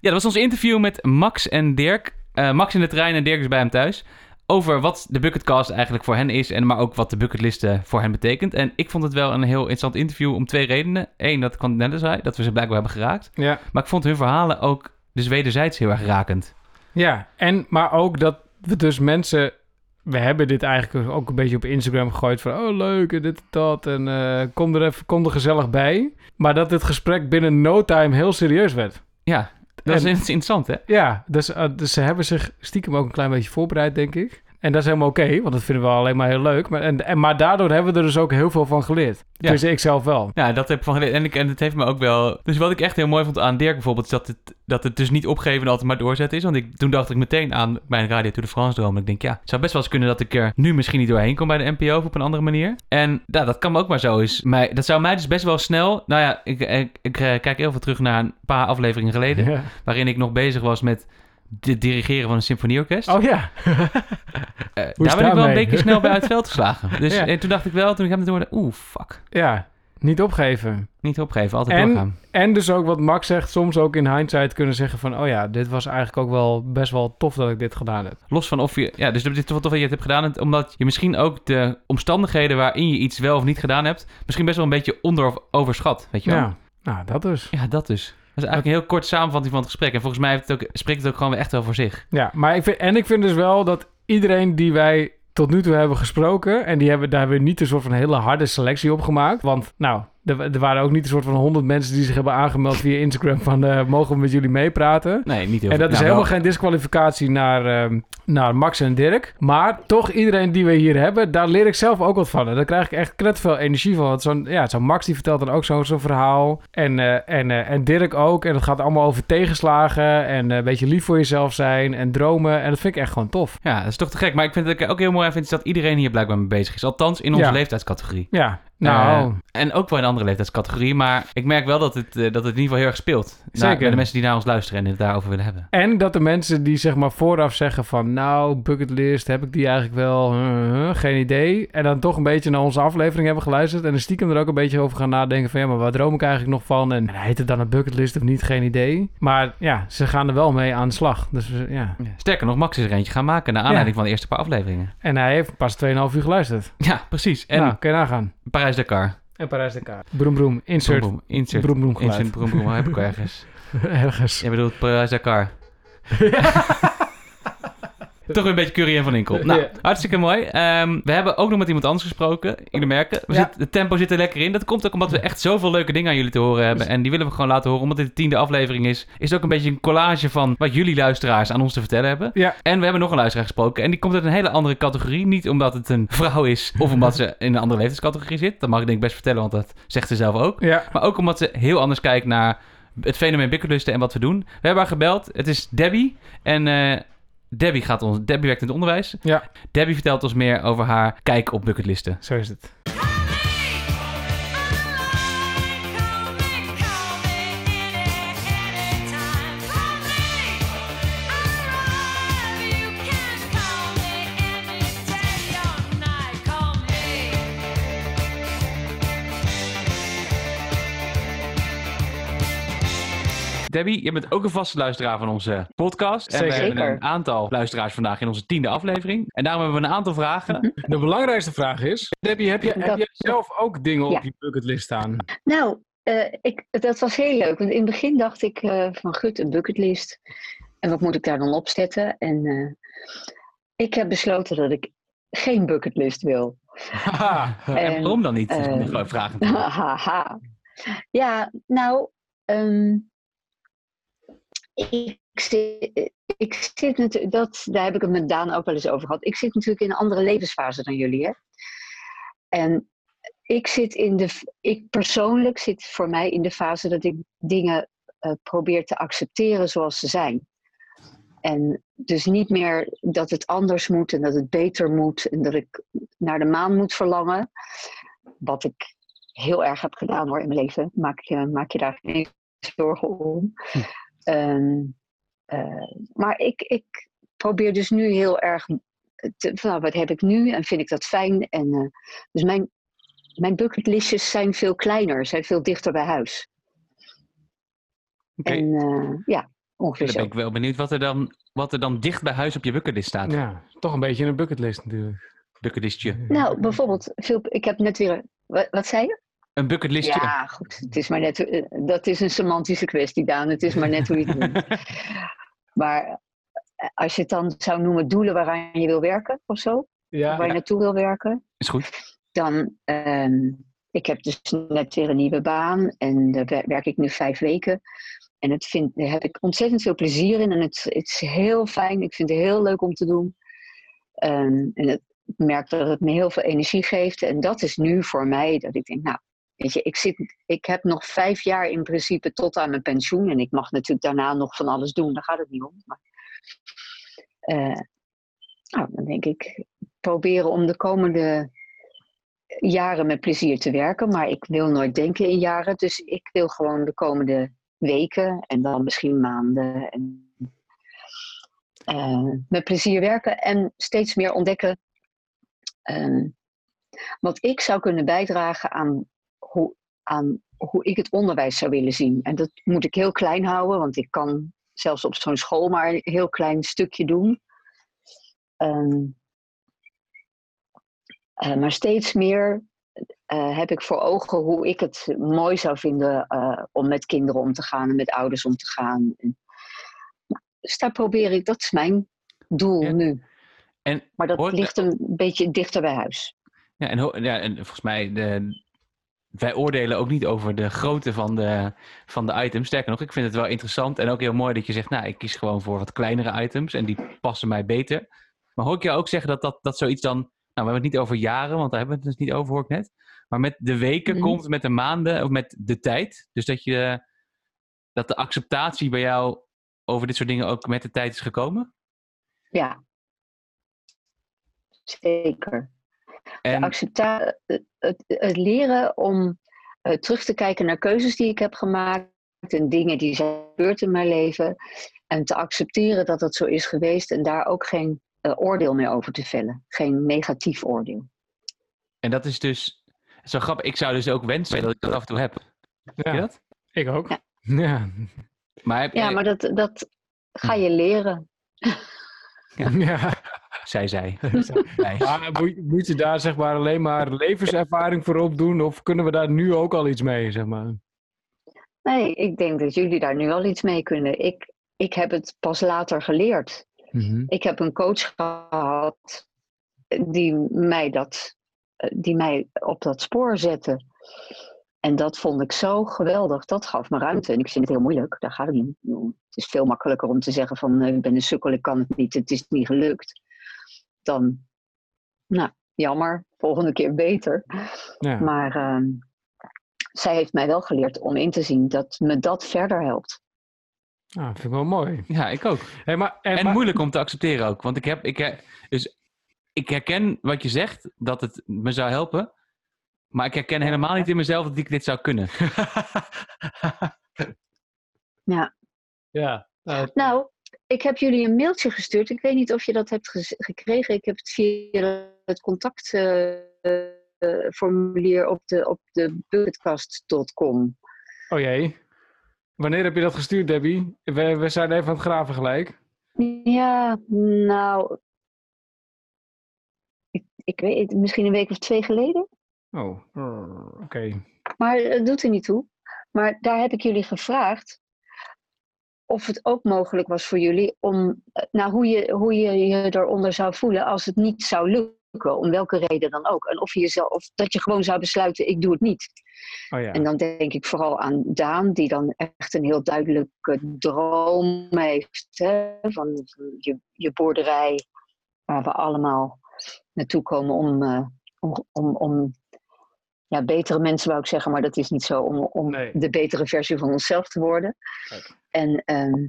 Ja, dat was ons interview met Max en Dirk. Eh, Max in de trein en Dirk is bij hem thuis. Over wat de Bucketcast eigenlijk voor hen is. En maar ook wat de bucketlist eh, voor hen betekent. En ik vond het wel een heel interessant interview om twee redenen. Eén, dat kwam net zei, dat we ze blijkbaar hebben geraakt. Ja. Maar ik vond hun verhalen ook dus wederzijds heel erg rakend. Ja, en maar ook dat we dus mensen. We hebben dit eigenlijk ook een beetje op Instagram gegooid van oh leuk en dit en dat en eh, kom er even kom er gezellig bij. Maar dat het gesprek binnen no time heel serieus werd. Ja, dat is interessant hè? Ja, dus, eh, dus ze hebben zich stiekem ook een klein beetje voorbereid, denk ik. En dat is helemaal oké, want dat vinden we alleen maar heel leuk. Maar, en, en, maar daardoor hebben we er dus ook heel veel van geleerd. Ja. Dus ik zelf wel. Ja, dat heb ik van geleerd. En, ik, en het heeft me ook wel... Dus wat ik echt heel mooi vond aan Dirk bijvoorbeeld... is dat het, dat het dus niet opgeven en altijd maar doorzetten is. Want ik, toen dacht ik meteen aan mijn Radio Tour de France droom. En ik denk, ja, het zou best wel eens kunnen dat ik er nu misschien niet doorheen kom bij de NPO... of op een andere manier. En ja, dat kan ook maar zo eens. Mij, dat zou mij dus best wel snel... Nou ja, ik, ik, ik, eh, kijk heel veel terug naar een paar afleveringen geleden... Ja. waarin ik nog bezig was met het dirigeren van een symfonieorkest. Oh ja. Eh, daar ben ik wel een beetje snel bij uit het veld geslagen. Dus Ja. en toen dacht ik wel, toen ik hem het hoorde... Oeh, fuck. ja, niet opgeven. Niet opgeven, altijd En- doorgaan. En dus ook wat Max zegt, soms ook in hindsight kunnen zeggen van... oh ja, dit was eigenlijk ook wel best wel tof dat ik dit gedaan heb. Los van of je... Ja, dus het is toch wel tof dat je het hebt gedaan. Omdat je misschien ook de omstandigheden waarin je iets wel of niet gedaan hebt... misschien best wel een beetje onder of overschat, weet je wel? Ja, nou dat dus. Ja, dat dus. Is eigenlijk een heel kort samenvatting van het gesprek. En volgens mij het ook, spreekt het ook gewoon echt wel voor zich. Ja, maar ik vind, en ik vind dus wel dat iedereen die wij tot nu toe hebben gesproken... en die hebben, daar hebben we niet een soort van hele harde selectie op gemaakt. Want nou, er, er waren ook niet een soort van honderd mensen die zich hebben aangemeld via Instagram... van eh, mogen we met jullie meepraten? Nee, niet heel En dat veel. is Nou, helemaal wel- geen disqualificatie naar, ehm, naar Max en Dirk. Maar toch, iedereen die we hier hebben, daar leer ik zelf ook wat van. En daar krijg ik echt kret veel energie van. Want zo'n, ja, zo'n Max die vertelt dan ook zo'n verhaal. En, eh, en, eh, en Dirk ook. En het gaat allemaal over tegenslagen. En een beetje lief voor jezelf zijn. En dromen. En dat vind ik echt gewoon tof. Ja, dat is toch te gek. Maar ik vind het ook heel mooi vind, is dat iedereen hier blijkbaar mee bezig is. Althans, in onze Ja. leeftijdscategorie. Ja, nou... Eh, en ook wel in andere leeftijdscategorie. Maar ik merk wel dat het, eh, dat het in ieder geval heel erg speelt. Zeker. bij de mensen die naar ons luisteren en het daarover willen hebben. En dat de mensen die zeg maar vooraf zeggen van... nou, bucketlist, heb ik die eigenlijk wel? Geen idee. En dan toch een beetje naar onze aflevering hebben geluisterd... en er stiekem er ook een beetje over gaan nadenken van... ja, maar waar droom ik eigenlijk nog van? En heet het dan een bucketlist of niet? Geen idee. Maar ja, ze gaan er wel mee aan de slag. Dus eh, ja. Sterker nog, Max is er eentje gaan maken naar aanleiding van de eerste paar afleveringen. En hij heeft pas 2,5 uur geluisterd. Ja, precies. En En nou, kun je nagaan. Parijs-Dakar. En Parijs-Dakar. Broem, broem. Insert. Broem, broem. Insert. Broem, broem geluid. Insert, broem, broem. Heb ik ergens. Ergens. Je bedoelt Parijs-Dakar. Toch een beetje Curry en Van Inkel. Nou, hartstikke mooi. Ehm, we hebben ook nog met iemand anders gesproken. Jullie merken, we zitten- het tempo zit er lekker in. Dat komt ook omdat we echt zoveel leuke dingen aan jullie te horen hebben. En die willen we gewoon laten horen. Omdat dit de tiende aflevering is, is het ook een beetje een collage van wat jullie luisteraars aan ons te vertellen hebben. Ja. En we hebben nog een luisteraar gesproken. En die komt uit een hele andere categorie. Niet omdat het een vrouw is of omdat ze in een andere leeftijdscategorie zit. Dat mag ik denk ik best vertellen, want dat zegt ze zelf ook. Ja. Maar ook omdat ze heel anders kijkt naar het fenomeen bukkenlusten en wat we doen. We hebben haar gebeld. Het is Debbie. En eh, Debbie, gaat ons, Debbie werkt in het onderwijs. Ja. Debbie vertelt ons meer over haar kijk op bucketlisten. Zo is het. Debbie, je bent ook een vaste luisteraar van onze podcast. En we Zeker. hebben een aantal luisteraars vandaag in onze tiende aflevering. En daarom hebben we een aantal vragen. De belangrijkste vraag is, Debbie, heb, je, heb jij zelf ook dingen Ja. op je bucketlist staan? Nou, eh, ik, dat was heel leuk. Want in het begin dacht ik eh, van gut, een bucketlist. En wat moet ik daar dan op zetten? En eh, ik heb besloten dat ik geen bucketlist wil. Haha. en En, waarom dan niet? Dat is een grote vraag natuurlijk. Haha. ja, nou, ehm, ik, zit, natuurlijk, dat, daar heb ik het met Daan ook wel eens over gehad. Ik zit natuurlijk in een andere levensfase dan jullie, hè? En ik zit in de, ik persoonlijk zit voor mij in de fase dat ik dingen eh, probeer te accepteren zoals ze zijn. En dus niet meer dat het anders moet en dat het beter moet en dat ik naar de maan moet verlangen. Wat ik heel erg heb gedaan hoor in mijn leven. Maak je, maak je daar geen zorgen om. Ehm, eh, maar ik, ik probeer dus nu heel erg. Te, van, nou, wat heb ik nu en vind ik dat fijn? En, eh, dus mijn, mijn bucketlistjes zijn veel kleiner, zijn veel dichter bij huis. Oké, En eh, ja, ongeveer dan zo. ben ik wel benieuwd wat er, dan, wat er dan dicht bij huis op je bucketlist staat. Ja, toch een beetje een bucketlist natuurlijk. Bucketlistje. Nou, bijvoorbeeld, veel, ik heb net weer. Wat, wat zei je? Een bucketlistje. Ja, goed. Het is maar net, eh, dat is een semantische kwestie, Daan. Het is maar net hoe je het noemt. Maar eh, als je het dan zou noemen doelen waaraan je wil werken of zo, of waar je naartoe wil werken, Is goed. dan. ehm, ik heb dus net weer een nieuwe baan en daar wer- werk ik nu vijf weken. En het vind, daar heb ik ontzettend veel plezier in en het, het is heel fijn. Ik vind het heel leuk om te doen. Ehm, en het, ik merk dat het me heel veel energie geeft. En dat is nu voor mij dat ik denk, nou, ik, zit, ik heb nog vijf jaar in principe tot aan mijn pensioen. En ik mag natuurlijk daarna nog van alles doen, daar gaat het niet om. Maar, eh, nou, dan denk ik, proberen om de komende jaren met plezier te werken. Maar ik wil nooit denken in jaren. Dus ik wil gewoon de komende weken en dan misschien maanden en, eh, met plezier werken. En steeds meer ontdekken ehm, wat ik zou kunnen bijdragen aan hoe, aan hoe ik het onderwijs zou willen zien. En dat moet ik heel klein houden, want ik kan zelfs op zo'n school maar een heel klein stukje doen. Ehm, eh, maar steeds meer eh, heb ik voor ogen hoe ik het mooi zou vinden eh, om met kinderen om te gaan en met ouders om te gaan. Dus daar probeer ik, dat is mijn doel Ja. nu. En Maar dat hoort- ligt een beetje dichter bij huis. Ja, en, ja, en volgens mij, de, wij oordelen ook niet over de grootte van de, van de items. Sterker nog, ik vind het wel interessant en ook heel mooi dat je zegt, nou, ik kies gewoon voor wat kleinere items en die passen mij beter. Maar hoor ik jou ook zeggen dat, dat, dat zoiets dan, nou, we hebben het niet over jaren, want daar hebben we het dus niet over, hoor ik net. Maar met de weken Mhm. komt, met de maanden, of met de tijd. Dus dat je, dat de acceptatie bij jou over dit soort dingen ook met de tijd is gekomen. Ja. Zeker. En, Accepta het, het, het leren om eh, terug te kijken naar keuzes die ik heb gemaakt en dingen die zijn gebeurd in mijn leven. En te accepteren dat dat zo is geweest en daar ook geen eh, oordeel meer over te vellen. Geen negatief oordeel. en dat is dus, zo grappig, ik zou dus ook wensen dat ik dat af en toe heb. Heb je ja dat? ik ook. Ja. Ja. Maar heb Ja, maar dat, dat ga je leren. ja. Zij zij. Maar moet, moet je daar zeg maar alleen maar levenservaring voor opdoen? Of kunnen we daar nu ook al iets mee, zeg maar? Nee, ik denk dat jullie daar nu al iets mee kunnen. Ik, ik heb het pas later geleerd. Mhm. Ik heb een coach gehad die mij, dat, die mij op dat spoor zette. En dat vond ik zo geweldig. Dat gaf me ruimte. En ik vind het heel moeilijk. Daar gaat het niet om. Het is veel makkelijker om te zeggen van eh, ik ben een sukkel, ik kan het niet, het is niet gelukt. Dan, nou, jammer, volgende keer beter. Ja. Maar ehm, zij heeft mij wel geleerd om in te zien dat me dat verder helpt. Ah, vind ik wel mooi. Ja, ik ook. Hey, maar, en, En maar- moeilijk om te accepteren ook. Want ik heb, ik, dus ik herken wat je zegt, dat het me zou helpen. Maar ik herken helemaal niet in mezelf dat ik dit zou kunnen. Ja. ja. Nou, ik heb jullie een mailtje gestuurd. Ik weet niet of je dat hebt gekregen. Ik heb het via het contactformulier op de, op de bucketkast.com. oh jee. Wanneer heb je dat gestuurd, Debbie? We, we zijn even aan het graven gelijk. Ja, nou. Ik, ik weet het, misschien een week of twee geleden. Oh, oké. Maar het doet er niet toe. Maar daar heb ik jullie gevraagd of het ook mogelijk was voor jullie om, eh, nou, hoe je, hoe je je eronder zou voelen als het niet zou lukken, om welke reden dan ook. En of, je jezelf, of dat je gewoon zou besluiten, ik doe het niet. Oh ja. En dan denk ik vooral aan Daan, die dan echt een heel duidelijke droom heeft hè, van, je, je boerderij, waar we allemaal naartoe komen om, eh, om, om, om ja, betere mensen wou ik zeggen, maar dat is niet zo, om, om Nee. de betere versie van onszelf te worden. En ehm,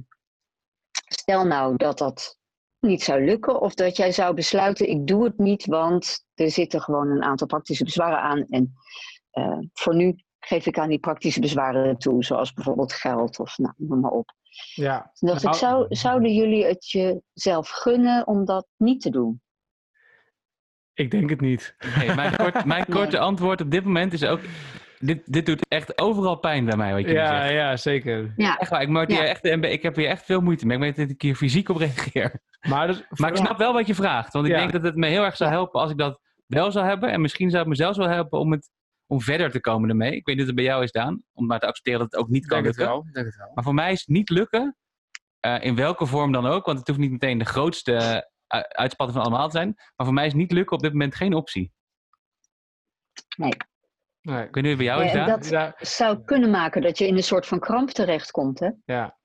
stel nou dat dat niet zou lukken, of dat jij zou besluiten, ik doe het niet, want er zitten gewoon een aantal praktische bezwaren aan. En eh, voor nu geef ik aan die praktische bezwaren toe, zoals bijvoorbeeld geld of nou, noem maar op. ja. Toen dacht Nou, ik, zou, zouden jullie het jezelf gunnen om dat niet te doen? Ik denk het niet. Nee, mijn, kort, mijn korte antwoord op dit moment is ook... Dit, dit doet echt overal pijn bij mij, wat je Ja, zegt. ja, zeker. Ja, Echt waar, ik, moet Ja. echt, ik heb hier echt veel moeite mee. Ik weet dat ik hier fysiek op reageer. Maar, dus, Maar ik snap wel wat je vraagt. Want ik Ja. denk dat het me heel erg zou helpen als ik dat wel zou hebben. En misschien zou het me zelfs wel helpen om, het, om verder te komen ermee. Ik weet niet of het bij jou is, Daan. Om maar te accepteren dat het ook niet kan denk het wel. ik denk het wel. Maar voor mij is het niet lukken. eh, in welke vorm dan ook. Want het hoeft niet meteen de grootste uitspatting van allemaal te zijn. Maar voor mij is niet lukken op dit moment geen optie. Nee. Ik weet niet hoe het bij jou Ja, Daan. dat- Ja, zou kunnen maken dat je in een soort van kramp terechtkomt, hè? ja.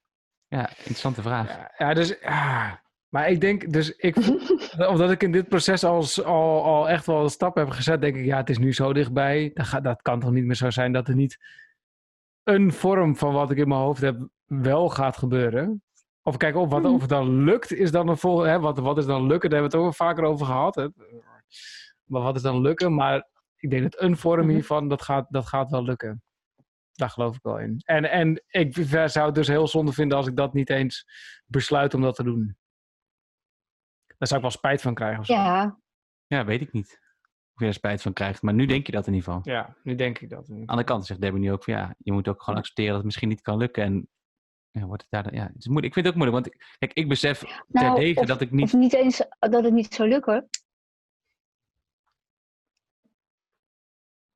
Ja, interessante vraag. Ja, ja, dus, ah, maar ik denk, dus ik, omdat ik in dit proces al, al, al echt wel stappen heb gezet, denk ik, ja, het is nu zo dichtbij. Dat, gaat, dat kan toch niet meer zo zijn dat er niet een vorm van wat ik in mijn hoofd heb wel gaat gebeuren. Of kijk, of, wat, of het dan lukt, is dan een vol. Hè, wat, wat is dan lukken? Daar hebben we het ook wel vaker over gehad. Hè. Maar wat is dan lukken? Maar ik denk dat een vorm Mhm. hiervan, dat gaat, dat gaat wel lukken. Daar geloof ik wel in. En, en ik zou het dus heel zonde vinden als ik dat niet eens besluit om dat te doen. Daar zou ik wel spijt van krijgen. of zo. Ja, Ja, weet ik niet. Of je er spijt van krijgt. Maar nu denk je dat in ieder geval. Ja, nu denk ik dat. Aan de andere kant zegt Debbie nu ook van ja, je moet ook gewoon accepteren dat het misschien niet kan lukken. En ja, wordt het daar ja, het is moeilijk. Ik vind het ook moeilijk, want ik, kijk, ik besef Nou, terdege dat ik niet. of niet eens dat het niet zou lukken.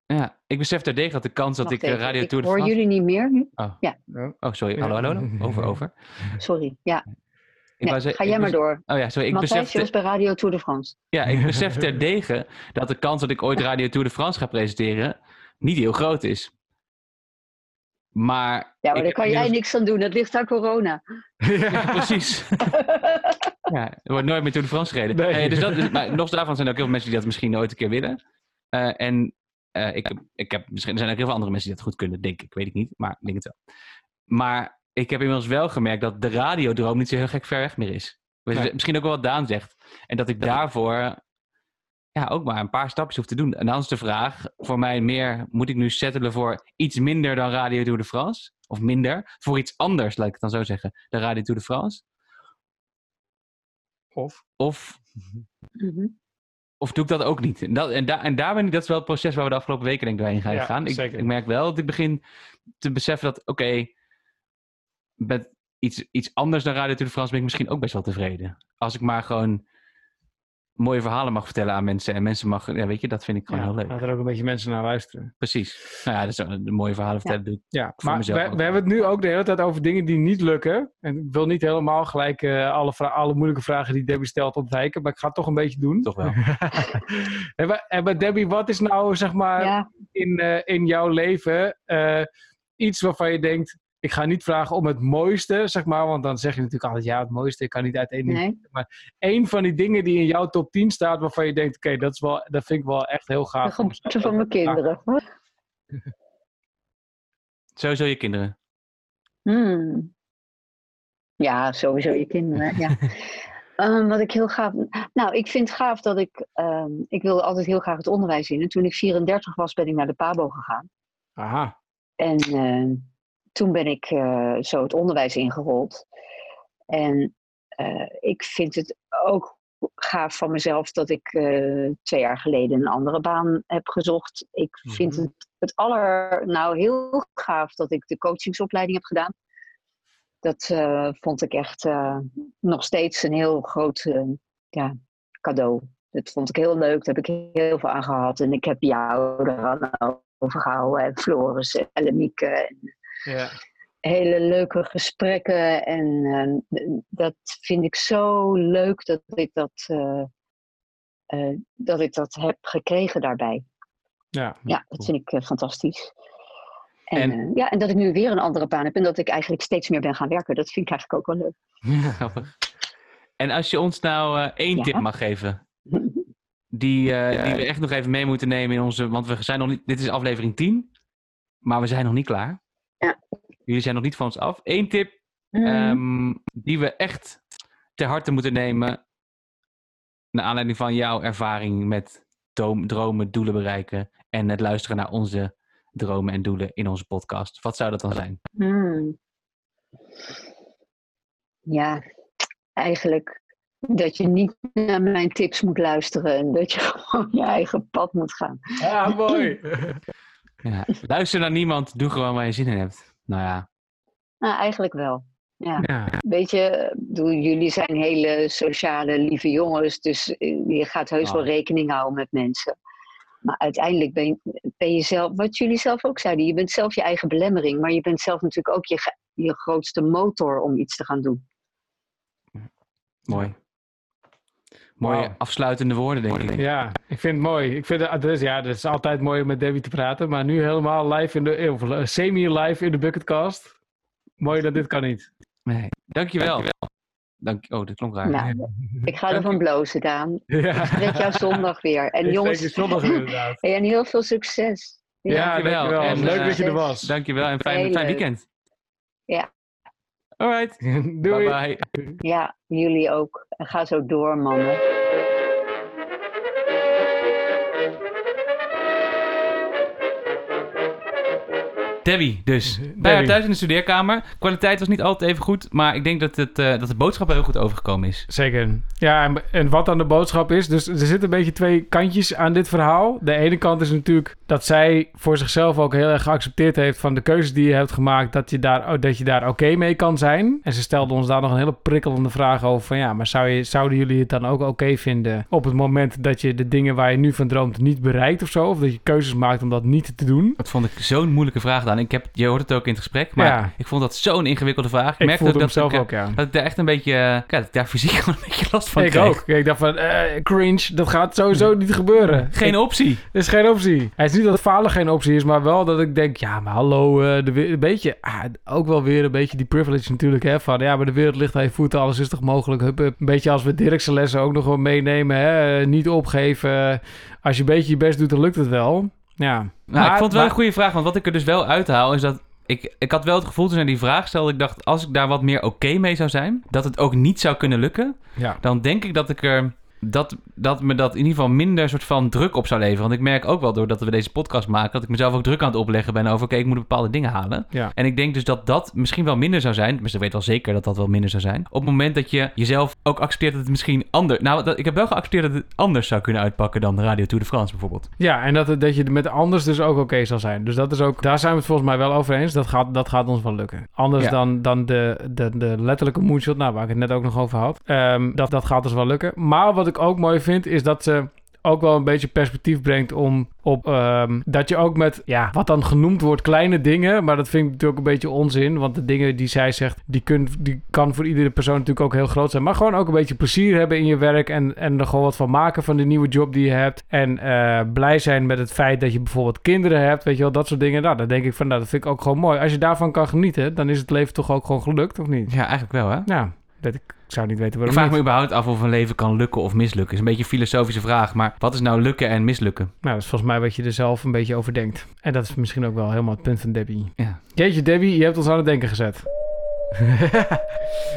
Ja, ik besef terdege dat de kans dat Wacht ik eh, even, Radio ik Tour de hoor France. jullie niet meer nu. Oh, sorry. Hallo, hallo. Over, over. Sorry, ja. Ik Nee, ga jij maar door. Oh ja, sorry. Ik Matthijs, besef, te- bij Radio Tour de France. ja, ik besef terdege dat de kans dat ik ooit Radio Tour de France ga presenteren niet heel groot is. Maar. Ja, maar ik daar kan jij niks aan doen. Dat ligt aan corona. Ja, precies. Ja, er wordt nooit meer Tour de France gereden. Nee. Nee, dus dat, maar los daarvan zijn er ook heel veel mensen die dat misschien nooit een keer willen. Eh, en eh, ik, heb- ik heb, misschien er zijn er heel veel andere mensen die dat goed kunnen, denk ik. Weet ik niet, maar ik denk het wel. Maar ik heb inmiddels wel gemerkt dat de radiodroom niet zo heel gek ver weg meer is. Nee. Misschien ook wel wat Daan zegt. En dat ik daarvoor ja, ook maar een paar stapjes hoef te doen. En dan is de vraag voor mij meer, moet ik nu settelen voor iets minder dan Radio Tour de France? Of minder? Voor iets anders, laat ik het dan zo zeggen, dan Radio Tour de France? Of? Of, Mhm. of doe ik dat ook niet? En, dat, en, daar en daar ben ik, dat is wel het proces waar we de afgelopen weken denk ik doorheen gaan Ja, gaan. Ik, ik merk wel dat ik begin te beseffen dat, oké, met iets, iets anders dan Radio Tour de France ben ik misschien ook best wel tevreden. Als ik maar gewoon mooie verhalen mag vertellen aan mensen. En mensen mag, ja, weet je, dat vind ik gewoon Ja, heel leuk. Dat er ook een beetje mensen naar luisteren. Precies. Nou ja, dat is de mooie verhalen vertellen. doe ik. Ja, Voor maar mezelf we, we hebben het nu ook de hele tijd over dingen die niet lukken. En ik wil niet helemaal gelijk eh, alle, alle moeilijke vragen die Debbie stelt ontwijken. Maar ik ga het toch een beetje doen. Toch wel. en, maar, en maar Debbie, wat is nou zeg maar Ja, in, eh, in jouw leven eh, iets waarvan je denkt... Ik ga niet vragen om het mooiste, zeg maar. Want dan zeg je natuurlijk altijd, ja, het mooiste. Ik kan niet uit één ding nee. Eén van die dingen die in jouw top 10 staat, waarvan je denkt, oké, dat is wel, dat vind ik wel echt heel De gaaf. om geboorte van mijn kinderen. Sowieso je kinderen. Hmm. Ja, sowieso je kinderen. Ja. Ehm, wat ik heel gaaf. Nou, ik vind het gaaf dat ik. ehm, ik wilde altijd heel graag het onderwijs in. En toen ik 34 was, ben ik naar de PABO gegaan. Aha. En ehm, toen ben ik eh, zo het onderwijs ingerold. En eh, ik vind het ook gaaf van mezelf dat ik eh, twee jaar geleden een andere baan heb gezocht. Ik vind Mhm. het, het aller, nou heel gaaf dat ik de coachingsopleiding heb gedaan. Dat vond ik echt nog steeds een heel groot ja, cadeau. Dat vond ik heel leuk, daar heb ik heel veel aan gehad. En ik heb jou eraan overgehouden. En Floris en Ellemieke. En Ja. hele leuke gesprekken. En eh, dat vind ik zo leuk dat ik dat, eh, eh, dat ik dat heb gekregen daarbij. Ja. Ja, dat vind ik eh, fantastisch. En, En- ja, en dat ik nu weer een andere baan heb en dat ik eigenlijk steeds meer ben gaan werken, dat vind ik eigenlijk ook wel leuk. Grappig. En als je ons nou eh, één Ja. tip mag geven, die, eh, die we echt nog even mee moeten nemen in onze. Want we zijn nog niet. Dit is aflevering 10, maar we zijn nog niet klaar. Ja. Jullie zijn nog niet van ons af. Eén tip Mm. ehm, die we echt ter harte moeten nemen. Naar aanleiding van jouw ervaring met dromen, doelen bereiken. En het luisteren naar onze dromen en doelen in onze podcast. Wat zou dat dan zijn? Hmm. Ja, eigenlijk dat je niet naar mijn tips moet luisteren en dat je gewoon je eigen pad moet gaan. Ah, mooi. Ja, luister naar niemand, doe gewoon waar je zin in hebt. Nou ja, Nou, eigenlijk wel. Ja. ja. Weet je, jullie zijn hele sociale, lieve jongens, dus eh, je gaat heus wel Ah. rekening houden met mensen. Maar uiteindelijk ben, ben je zelf, wat jullie zelf ook zeiden, je bent zelf je eigen belemmering, maar je bent zelf natuurlijk ook je, je grootste motor om iets te gaan doen. mooi. Mooie afsluitende woorden, denk ik. Ja, ik vind het mooi. Ik vind het, dus, ja, het is altijd mooi om met Debbie te praten, maar nu helemaal live in de, of eh, semi-live in de bucketcast. Mooi dat dit kan niet. Nee. Dankjewel. Dank, oh, dat klonk raar. Nou, ik ga ervan blozen, Daan. Ja. Ik spreek jou zondag weer. En Ik jongens, zondag inderdaad. en heel veel succes. Ja, Dankjewel. dankjewel. En, Leuk eh, dat je er was. Dankjewel en fijn, fijn weekend. Ja. Alright. Doei. Bye bye. Ja, jullie ook. En ga zo door, mannen. Debbie, dus. Bij haar thuis in de studeerkamer. Kwaliteit was niet altijd even goed, maar ik denk dat, het, eh, dat de boodschap heel goed overgekomen is. Zeker. Ja, en, en wat dan de boodschap is. Dus er zitten een beetje twee kantjes aan dit verhaal. De ene kant is natuurlijk dat zij voor zichzelf ook heel erg geaccepteerd heeft van de keuzes die je hebt gemaakt. Dat je daar, dat je daar oké mee kan zijn. En ze stelde ons daar nog een hele prikkelende vraag over. Van ja, maar zou je, zouden jullie het dan ook oké vinden op het moment dat je de dingen waar je nu van droomt niet bereikt of zo? Of dat je keuzes maakt om dat niet te doen? Dat vond ik zo'n moeilijke vraag Ik heb, je hoort het ook in het gesprek, maar Ja. ik vond dat zo'n ingewikkelde vraag. Ik, Ik merkte ook dat zelf ik, ook, ja. dat ik daar echt een beetje, eh, ja, dat ik daar fysiek gewoon een beetje last van ik kreeg. ook. Ik dacht van, eh, cringe, dat gaat sowieso niet gebeuren. Geen optie. Dat is geen optie. Het is niet dat falen geen optie is, maar wel dat ik denk, ja, maar hallo, eh, de, een beetje, ah, ook wel weer een beetje die privilege natuurlijk, hè, van ja, maar de wereld ligt aan je voeten, alles is toch mogelijk, hup, hup. Een beetje als we Dirkse lessen ook nog wel meenemen, hè, niet opgeven. Als je een beetje je best doet, dan lukt het wel. Ja. Nou, ik vond het wel maar- een goede vraag, want wat ik er dus wel uithaal is dat ik, ik had wel het gevoel toen zij die vraag stelde, ik dacht als ik daar wat meer oké mee zou zijn, dat het ook niet zou kunnen lukken, Ja. dan denk ik dat ik er dat, dat me dat in ieder geval minder soort van druk op zou leveren. Want ik merk ook wel doordat we deze podcast maken, dat ik mezelf ook druk aan het opleggen ben over, oké, ik moet bepaalde dingen halen. Ja. En ik denk dus dat dat misschien wel minder zou zijn. Maar ik weet wel zeker dat dat wel minder zou zijn. Op het moment dat je jezelf ook accepteert dat het misschien anders... Nou, dat, ik heb wel geaccepteerd dat het anders zou kunnen uitpakken dan Radio Tour de France bijvoorbeeld. Ja, en dat, dat je met anders dus ook oké zal zijn. Dus dat is ook, daar zijn we het volgens mij wel over eens. Dat gaat, dat gaat ons wel lukken. Anders Ja. dan, dan de, de, de letterlijke moonshot, nou, waar ik het net ook nog over had. Ehm, dat, dat gaat dus wel lukken. Maar wat ik ik ook mooi vind, is dat ze ook wel een beetje perspectief brengt om op ehm, dat je ook met ja, wat dan genoemd wordt kleine dingen, maar dat vind ik natuurlijk een beetje onzin, want de dingen die zij zegt, die, kun, die kan voor iedere persoon natuurlijk ook heel groot zijn, maar gewoon ook een beetje plezier hebben in je werk en, en er gewoon wat van maken van de nieuwe job die je hebt en eh, blij zijn met het feit dat je bijvoorbeeld kinderen hebt, weet je wel, dat soort dingen. Nou, dan denk ik van, nou, dat vind ik ook gewoon mooi. Als je daarvan kan genieten, dan is het leven toch ook gewoon gelukt, of niet? Ja, eigenlijk wel, hè? Ja, weet ik. Ik zou niet weten Ik waarom vraag me überhaupt af of een leven kan lukken of mislukken. is een beetje een filosofische vraag, maar wat is nou lukken en mislukken? Nou, dat is volgens mij wat je er zelf een beetje over denkt. En dat is misschien ook wel helemaal het punt van Debbie. Ja. Jeetje, Debbie, je hebt ons aan het denken gezet.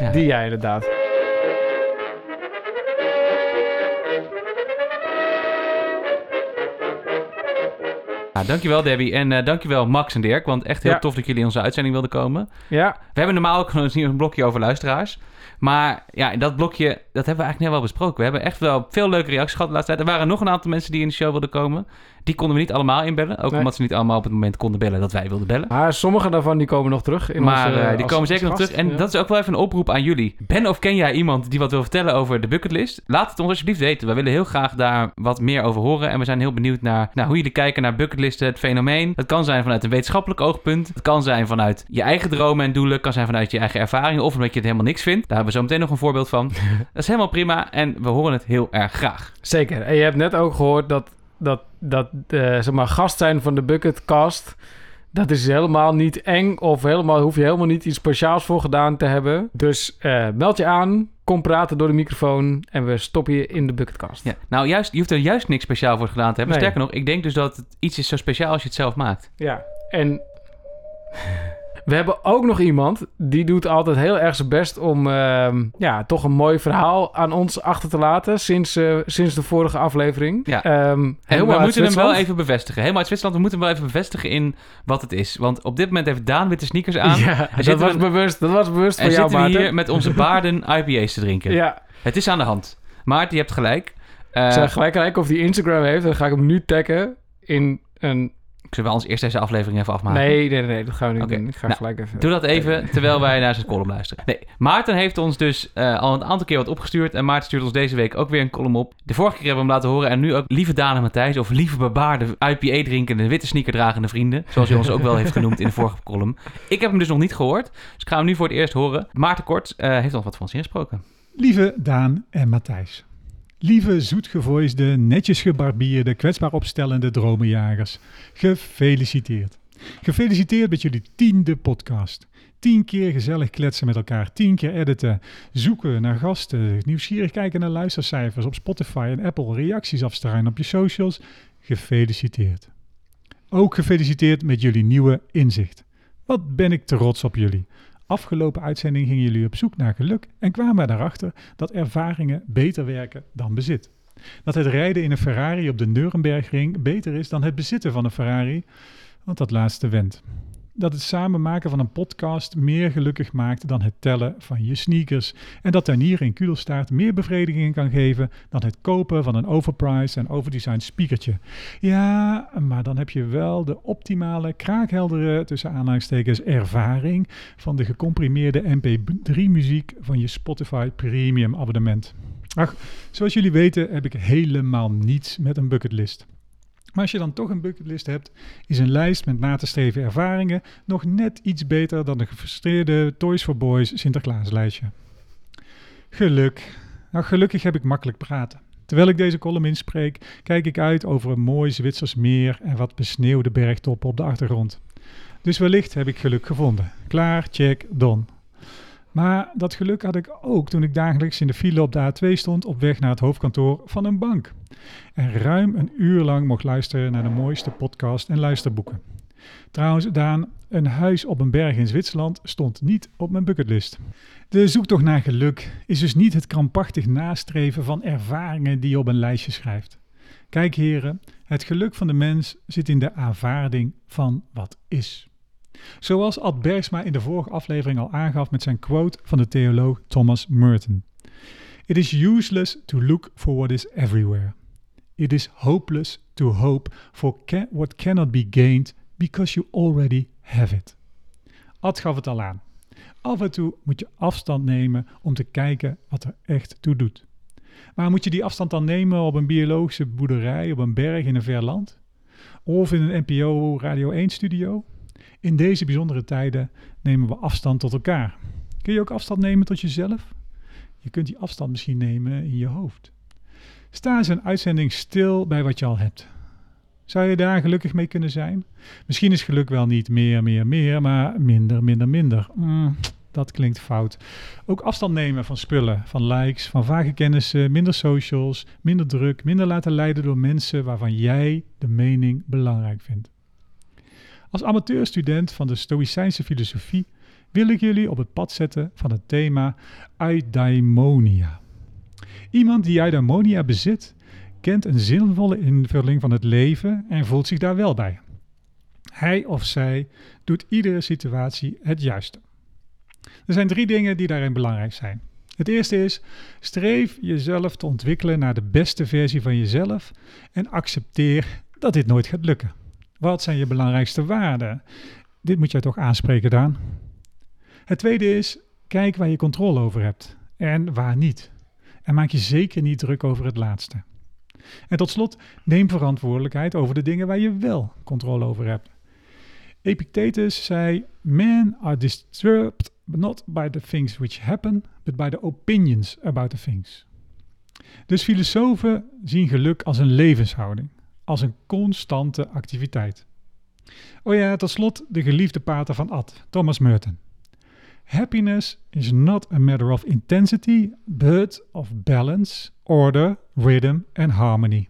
Ja. Die jij inderdaad. Nou, dankjewel Debbie en eh, dankjewel Max en Dirk, want echt heel Ja. tof dat jullie in onze uitzending wilden komen. Ja, We hebben normaal ook gewoon een blokje over luisteraars. Maar ja, dat blokje, dat hebben we eigenlijk net wel besproken. We hebben echt wel veel leuke reacties gehad de laatste tijd. Er waren nog een aantal mensen die in de show wilden komen. Die konden we niet allemaal inbellen. Ook Nee. omdat ze niet allemaal op het moment konden bellen dat wij wilden bellen. maar sommige daarvan die komen nog terug. In maar onze, eh, die komen zeker nog terug. En Ja. dat is ook wel even een oproep aan jullie. Ben of ken jij iemand die wat wil vertellen over de bucketlist? Laat het ons alsjeblieft weten. We willen heel graag daar wat meer over horen. En we zijn heel benieuwd naar, naar hoe jullie kijken naar bucketlisten, het fenomeen. Het kan zijn vanuit een wetenschappelijk oogpunt. Het kan zijn vanuit je eigen dromen en doelen. Het kan zijn vanuit je eigen ervaringen. Of omdat je het helemaal niks vindt. Daar hebben we zo meteen nog een voorbeeld van. dat is helemaal prima. En we horen het heel erg graag. Zeker. En je hebt net ook gehoord dat, dat, dat eh, zeg maar, gast zijn van de Bucketcast... Dat is helemaal niet eng of helemaal, hoef je helemaal niet iets speciaals voor gedaan te hebben. Dus eh, meld je aan, kom praten door de microfoon en we stoppen je in de Bucketcast. Ja. Nou, juist, je hoeft er juist niks speciaal voor gedaan te hebben. Nee. Sterker nog, ik denk dus dat het iets is zo speciaal als je het zelf maakt. Ja, en we hebben ook nog iemand die doet altijd heel erg zijn best om ehm, ja, toch een mooi verhaal aan ons achter te laten sinds, eh, sinds de vorige aflevering. Ja. Ehm, En helemaal we moeten hem wel even bevestigen. Helemaal uit Zwitserland, we moeten hem wel even bevestigen in wat het is. Want op dit moment heeft Daan witte sneakers aan. Ja, dat was, we- bewust, dat was bewust van jou, zitten we hier met onze baarden IPA's te drinken. Ja, Het is aan de hand. Maarten, je hebt gelijk. Eh, ik zal gelijk kijken of hij Instagram heeft. Dan ga ik hem nu taggen in een... Zullen we ons eerst deze aflevering even afmaken? Nee, nee, nee, dat gaan we niet Oké. doen. Ik ga Nou, gelijk even... Doe dat even terwijl wij naar zijn column luisteren. Nee, Maarten heeft ons dus eh, al een aantal keer wat opgestuurd. En Maarten stuurt ons deze week ook weer een column op. De vorige keer hebben we hem laten horen. En nu ook lieve Daan en Matthijs. Of lieve bebaarde IPA drinkende, witte sneaker dragende vrienden. Zoals hij ons ook wel heeft genoemd in de vorige column. Ik heb hem dus nog niet gehoord. Dus ik ga hem nu voor het eerst horen. Maarten Kort eh, heeft ons wat van ons ingesproken. Lieve Daan en Matthijs. Lieve zoetgevoisde, netjes gebarbierde, kwetsbaar opstellende dromenjagers. Gefeliciteerd. Gefeliciteerd met jullie tiende podcast. Tien keer gezellig kletsen met elkaar, tien keer editen, zoeken naar gasten, nieuwsgierig kijken naar luistercijfers op Spotify en Apple, reacties afstruinen op je socials. Gefeliciteerd. Ook gefeliciteerd met jullie nieuwe inzicht. Wat ben ik trots op jullie. Afgelopen uitzending gingen jullie op zoek naar geluk en kwamen erachter dat ervaringen beter werken dan bezit. Dat het rijden in een Ferrari op de Nurembergring beter is dan het bezitten van een Ferrari, want dat laatste went. Dat het samen maken van een podcast meer gelukkig maakt dan het tellen van je sneakers. En dat tuinier in Kudelstaart meer bevrediging kan geven dan het kopen van een overpriced en overdesigned speakertje. Ja, maar dan heb je wel de optimale, kraakheldere, tussen aanhalingstekens, ervaring van de gecomprimeerde MP3-muziek van je Spotify Premium abonnement. Ach, zoals jullie weten heb ik helemaal niets met een bucketlist. Maar als je dan toch een bucketlist hebt, is een lijst met na te streven ervaringen nog net iets beter dan een gefrustreerde Toys for Boys Sinterklaaslijstje. Geluk. Nou, gelukkig heb ik makkelijk praten. Terwijl ik deze column inspreek, kijk ik uit over een mooi Zwitsers meer en wat besneeuwde bergtoppen op de achtergrond. Dus wellicht heb ik geluk gevonden. Klaar, check, don. Maar dat geluk had ik ook toen ik dagelijks in de file op de A2 stond op weg naar het hoofdkantoor van een bank. En ruim een uur lang mocht luisteren naar de mooiste podcast en luisterboeken. Trouwens, Daan, een huis op een berg in Zwitserland stond niet op mijn bucketlist. De zoektocht naar geluk is dus niet het krampachtig nastreven van ervaringen die je op een lijstje schrijft. Kijk heren, het geluk van de mens zit in de aanvaarding van wat is. Zoals Ad Bergsma in de vorige aflevering al aangaf met zijn quote van de theoloog Thomas Merton. It is useless to look for what is everywhere. It is hopeless to hope for what cannot be gained because you already have it. Ad gaf het al aan. Af en toe moet je afstand nemen om te kijken wat er echt toe doet. Maar moet je die afstand dan nemen op een biologische boerderij, op een berg in een ver land? Of in een NPO Radio 1 studio? In deze bijzondere tijden nemen we afstand tot elkaar. Kun je ook afstand nemen tot jezelf? Je kunt die afstand misschien nemen in je hoofd. Sta eens een uitzending stil bij wat je al hebt. Zou je daar gelukkig mee kunnen zijn? Misschien is geluk wel niet meer, meer, meer, maar minder, minder, minder. Mm, dat klinkt fout. Ook afstand nemen van spullen, van likes, van vage kennissen, minder socials, minder druk, minder laten leiden door mensen waarvan jij de mening belangrijk vindt. Als amateurstudent van de Stoïcijnse filosofie wil ik jullie op het pad zetten van het thema eudaimonia. Iemand die eudaimonia bezit, kent een zinvolle invulling van het leven en voelt zich daar wel bij. Hij of zij doet iedere situatie het juiste. Er zijn drie dingen die daarin belangrijk zijn. Het eerste is: streef jezelf te ontwikkelen naar de beste versie van jezelf en accepteer dat dit nooit gaat lukken. Wat zijn je belangrijkste waarden? Dit moet jij toch aanspreken, Daan. Het tweede is: kijk waar je controle over hebt en waar niet. En maak je zeker niet druk over het laatste. En tot slot, neem verantwoordelijkheid over de dingen waar je wel controle over hebt. Epictetus zei: Men are disturbed not by the things which happen, but by the opinions about the things. Dus filosofen zien geluk als een levenshouding, als een constante activiteit. Oh ja, tot slot de geliefde pater van Ad, Thomas Merton. Happiness is not a matter of intensity, but of balance, order, rhythm and harmony.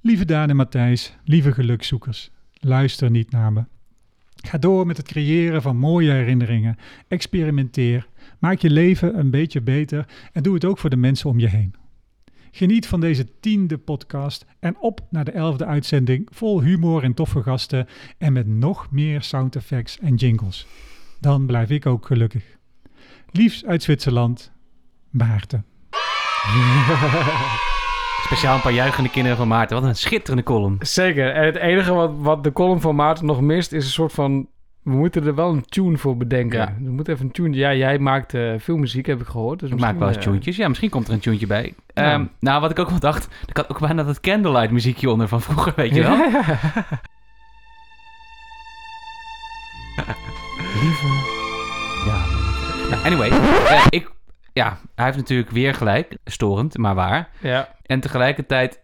Lieve Daan en Matthijs, lieve gelukzoekers, luister niet naar me. Ga door met het creëren van mooie herinneringen. Experimenteer. Maak je leven een beetje beter en doe het ook voor de mensen om je heen. Geniet van deze tiende podcast en op naar de elfde uitzending vol humor en toffe gasten en met nog meer sound effects en jingles. Dan blijf ik ook gelukkig. Liefs uit Zwitserland, Maarten. Speciaal een paar juichende kinderen van Maarten. Wat een schitterende column. Zeker. En het enige wat, wat de column van Maarten nog mist, is een soort van... We moeten er wel een tune voor bedenken. Ja. We moeten even een tune... Ja, jij maakt eh, veel muziek, heb ik gehoord. Dus Ik maak wel eens eh, tuentjes. Ja, misschien komt er een tuentje bij. Ja. Ehm, nou, wat ik ook wel dacht... Ik had ook bijna dat candlelight muziekje onder van vroeger, weet je wel? Ja. Lieve. Ja. Nou, anyway. eh, ik... Ja, hij heeft natuurlijk weer gelijk. Storend, maar waar. ja. En tegelijkertijd...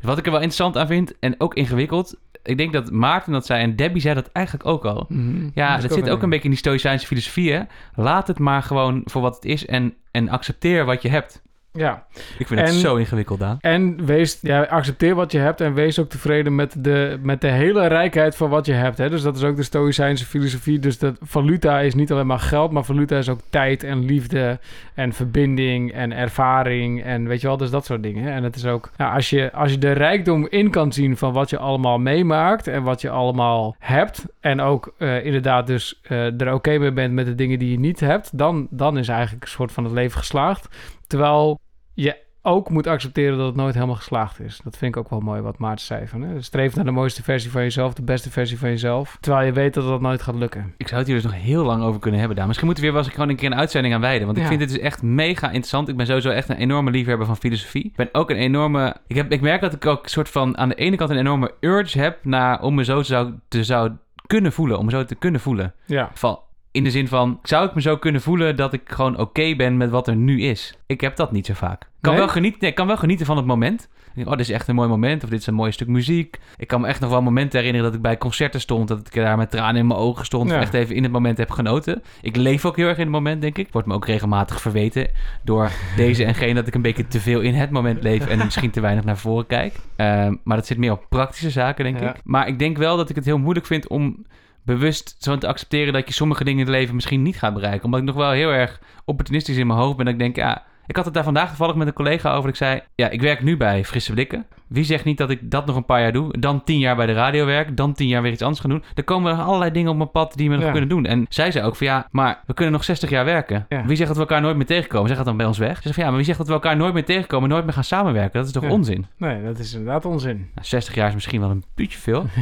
Wat ik er wel interessant aan vind, en ook ingewikkeld... Ik denk dat Maarten dat zei en Debbie zei dat eigenlijk ook al. Mhm. Ja, dat zit ook een beetje in die stoïcijnse filosofie, hè? Laat het maar gewoon voor wat het is en, en accepteer wat je hebt. Ja. Ik vind het zo ingewikkeld, Daan. En wees, ja, accepteer wat je hebt en wees ook tevreden met de, met de hele rijkheid van wat je hebt. Hè? Dus dat is ook de Stoïcijnse filosofie. Dus dat valuta is niet alleen maar geld, maar valuta is ook tijd en liefde en verbinding en ervaring en weet je wel, dus dat soort dingen. En het is ook, ja, als, je, als je de rijkdom in kan zien van wat je allemaal meemaakt en wat je allemaal hebt en ook eh, inderdaad dus eh, er oké mee bent met de dingen die je niet hebt, dan, dan is eigenlijk een soort van het leven geslaagd. Terwijl je ook moet accepteren dat het nooit helemaal geslaagd is. Dat vind ik ook wel mooi wat Maarten zei. Van, hè? Streef naar de mooiste versie van jezelf, de beste versie van jezelf. Terwijl je weet dat dat nooit gaat lukken. Ik zou het hier dus nog heel lang over kunnen hebben, Daan. Misschien moeten we weer wel eens gewoon een keer een uitzending aan wijden. Want ik Ja. vind dit dus echt mega interessant. Ik ben sowieso echt een enorme liefhebber van filosofie. Ik ben ook een enorme... Ik, heb, ik merk dat ik ook een soort van aan de ene kant een enorme urge heb... Naar, om me zo zou, te zou kunnen voelen. Om me zo te kunnen voelen. Ja. Van, in de zin van, zou ik me zo kunnen voelen dat ik gewoon oké ben met wat er nu is? Ik heb dat niet zo vaak. Ik kan, Nee? wel genieten, nee, kan wel genieten van het moment. Oh, dit is echt een mooi moment. Of dit is een mooi stuk muziek. Ik kan me echt nog wel momenten herinneren dat ik bij concerten stond. Dat ik daar met tranen in mijn ogen stond. Ja. Echt even in het moment heb genoten. Ik leef ook heel erg in het moment, denk ik. Wordt me ook regelmatig verweten door deze en gene dat ik een beetje te veel in het moment leef. En misschien te weinig naar voren kijk. Ehm, maar dat zit meer op praktische zaken, denk Ja. ik. Maar ik denk wel dat ik het heel moeilijk vind om bewust zo te accepteren dat je sommige dingen in het leven misschien niet gaat bereiken. Omdat ik nog wel heel erg opportunistisch in mijn hoofd ben. Dat ik denk, ja, ik had het daar vandaag toevallig met een collega over. Ik zei, ja, ik werk nu bij Frisse Blikken. Wie zegt niet dat ik dat nog een paar jaar doe? Dan tien jaar bij de radio werk. Dan tien jaar weer iets anders gaan doen. Er komen allerlei dingen op mijn pad die we nog Ja. kunnen doen. En zij zei ook van, ja, maar we kunnen nog 60 jaar werken. Ja. Wie zegt dat we elkaar nooit meer tegenkomen? Zeg het dan bij ons weg. Ze zei van, ja, maar wie zegt dat we elkaar nooit meer tegenkomen... nooit meer gaan samenwerken? Dat is toch Ja. onzin? Nee, dat is inderdaad onzin. Nou, 60 jaar is misschien wel een puutje veel.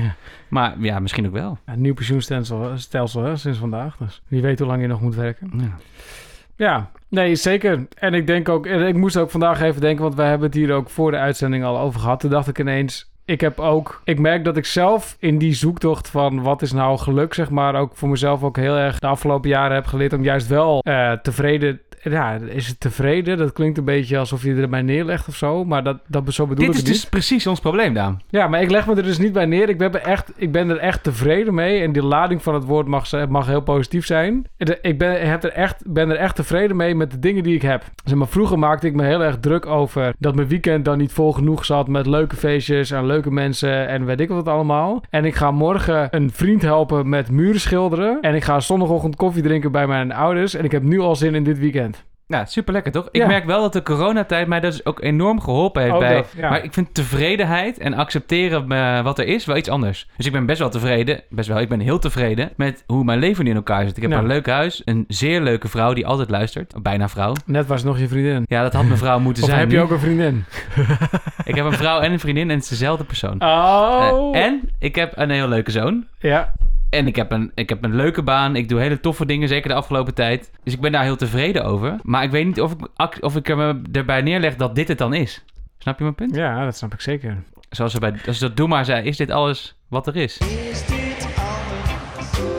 Maar ja, misschien ook wel. Ja, een nieuw pensioenstelsel stelsel, hè, sinds vandaag. Dus wie weet hoe lang je nog moet werken. Ja. Ja, nee, zeker. En ik denk ook, en ik moest ook vandaag even denken, want wij hebben het hier ook voor de uitzending al over gehad. Toen dacht ik ineens, ik heb ook, ik merk dat ik zelf in die zoektocht van wat is nou geluk, zeg maar, ook voor mezelf ook heel erg de afgelopen jaren heb geleerd om juist wel eh, tevreden ja, is het tevreden? Dat klinkt een beetje alsof je er bij neerlegt of zo. Maar dat, dat, zo bedoel Dit ik is dus niet. precies ons probleem, Daan. Ja, maar ik leg me er dus niet bij neer. Ik ben, er echt, ik ben er echt tevreden mee. En die lading van het woord mag, mag heel positief zijn. Ik ben, heb er echt, ben er echt tevreden mee met de dingen die ik heb. Zeg maar, vroeger maakte ik me heel erg druk over dat mijn weekend dan niet vol genoeg zat met leuke feestjes en leuke mensen en weet ik wat allemaal. En ik ga morgen een vriend helpen met muren schilderen. En ik ga zondagochtend koffie drinken bij mijn ouders. En ik heb nu al zin in dit weekend. Nou, super lekker toch? Ik Ja. merk wel dat de coronatijd mij dus ook enorm geholpen heeft bij. dat, ja. Maar ik vind tevredenheid en accepteren eh, wat er is wel iets anders. Dus ik ben best wel tevreden, best wel, ik ben heel tevreden met hoe mijn leven nu in elkaar zit. Ik heb Ja. een leuk huis, een zeer leuke vrouw die altijd luistert, bijna vrouw. Net was nog je vriendin. Ja, dat had mijn vrouw moeten Of zijn. heb je nu. ook een vriendin? Ik heb een vrouw en een vriendin en het is dezelfde persoon. Oh. Eh, en ik heb een heel leuke zoon. Ja, En ik heb, een, ik heb een leuke baan. Ik doe hele toffe dingen, zeker de afgelopen tijd. Dus ik ben daar heel tevreden over. Maar ik weet niet of ik, of ik er me erbij neerleg dat dit het dan is. Snap je mijn punt? ja, dat snap ik zeker. Zoals ze bij als dat Doe maar zei, is dit alles wat er is?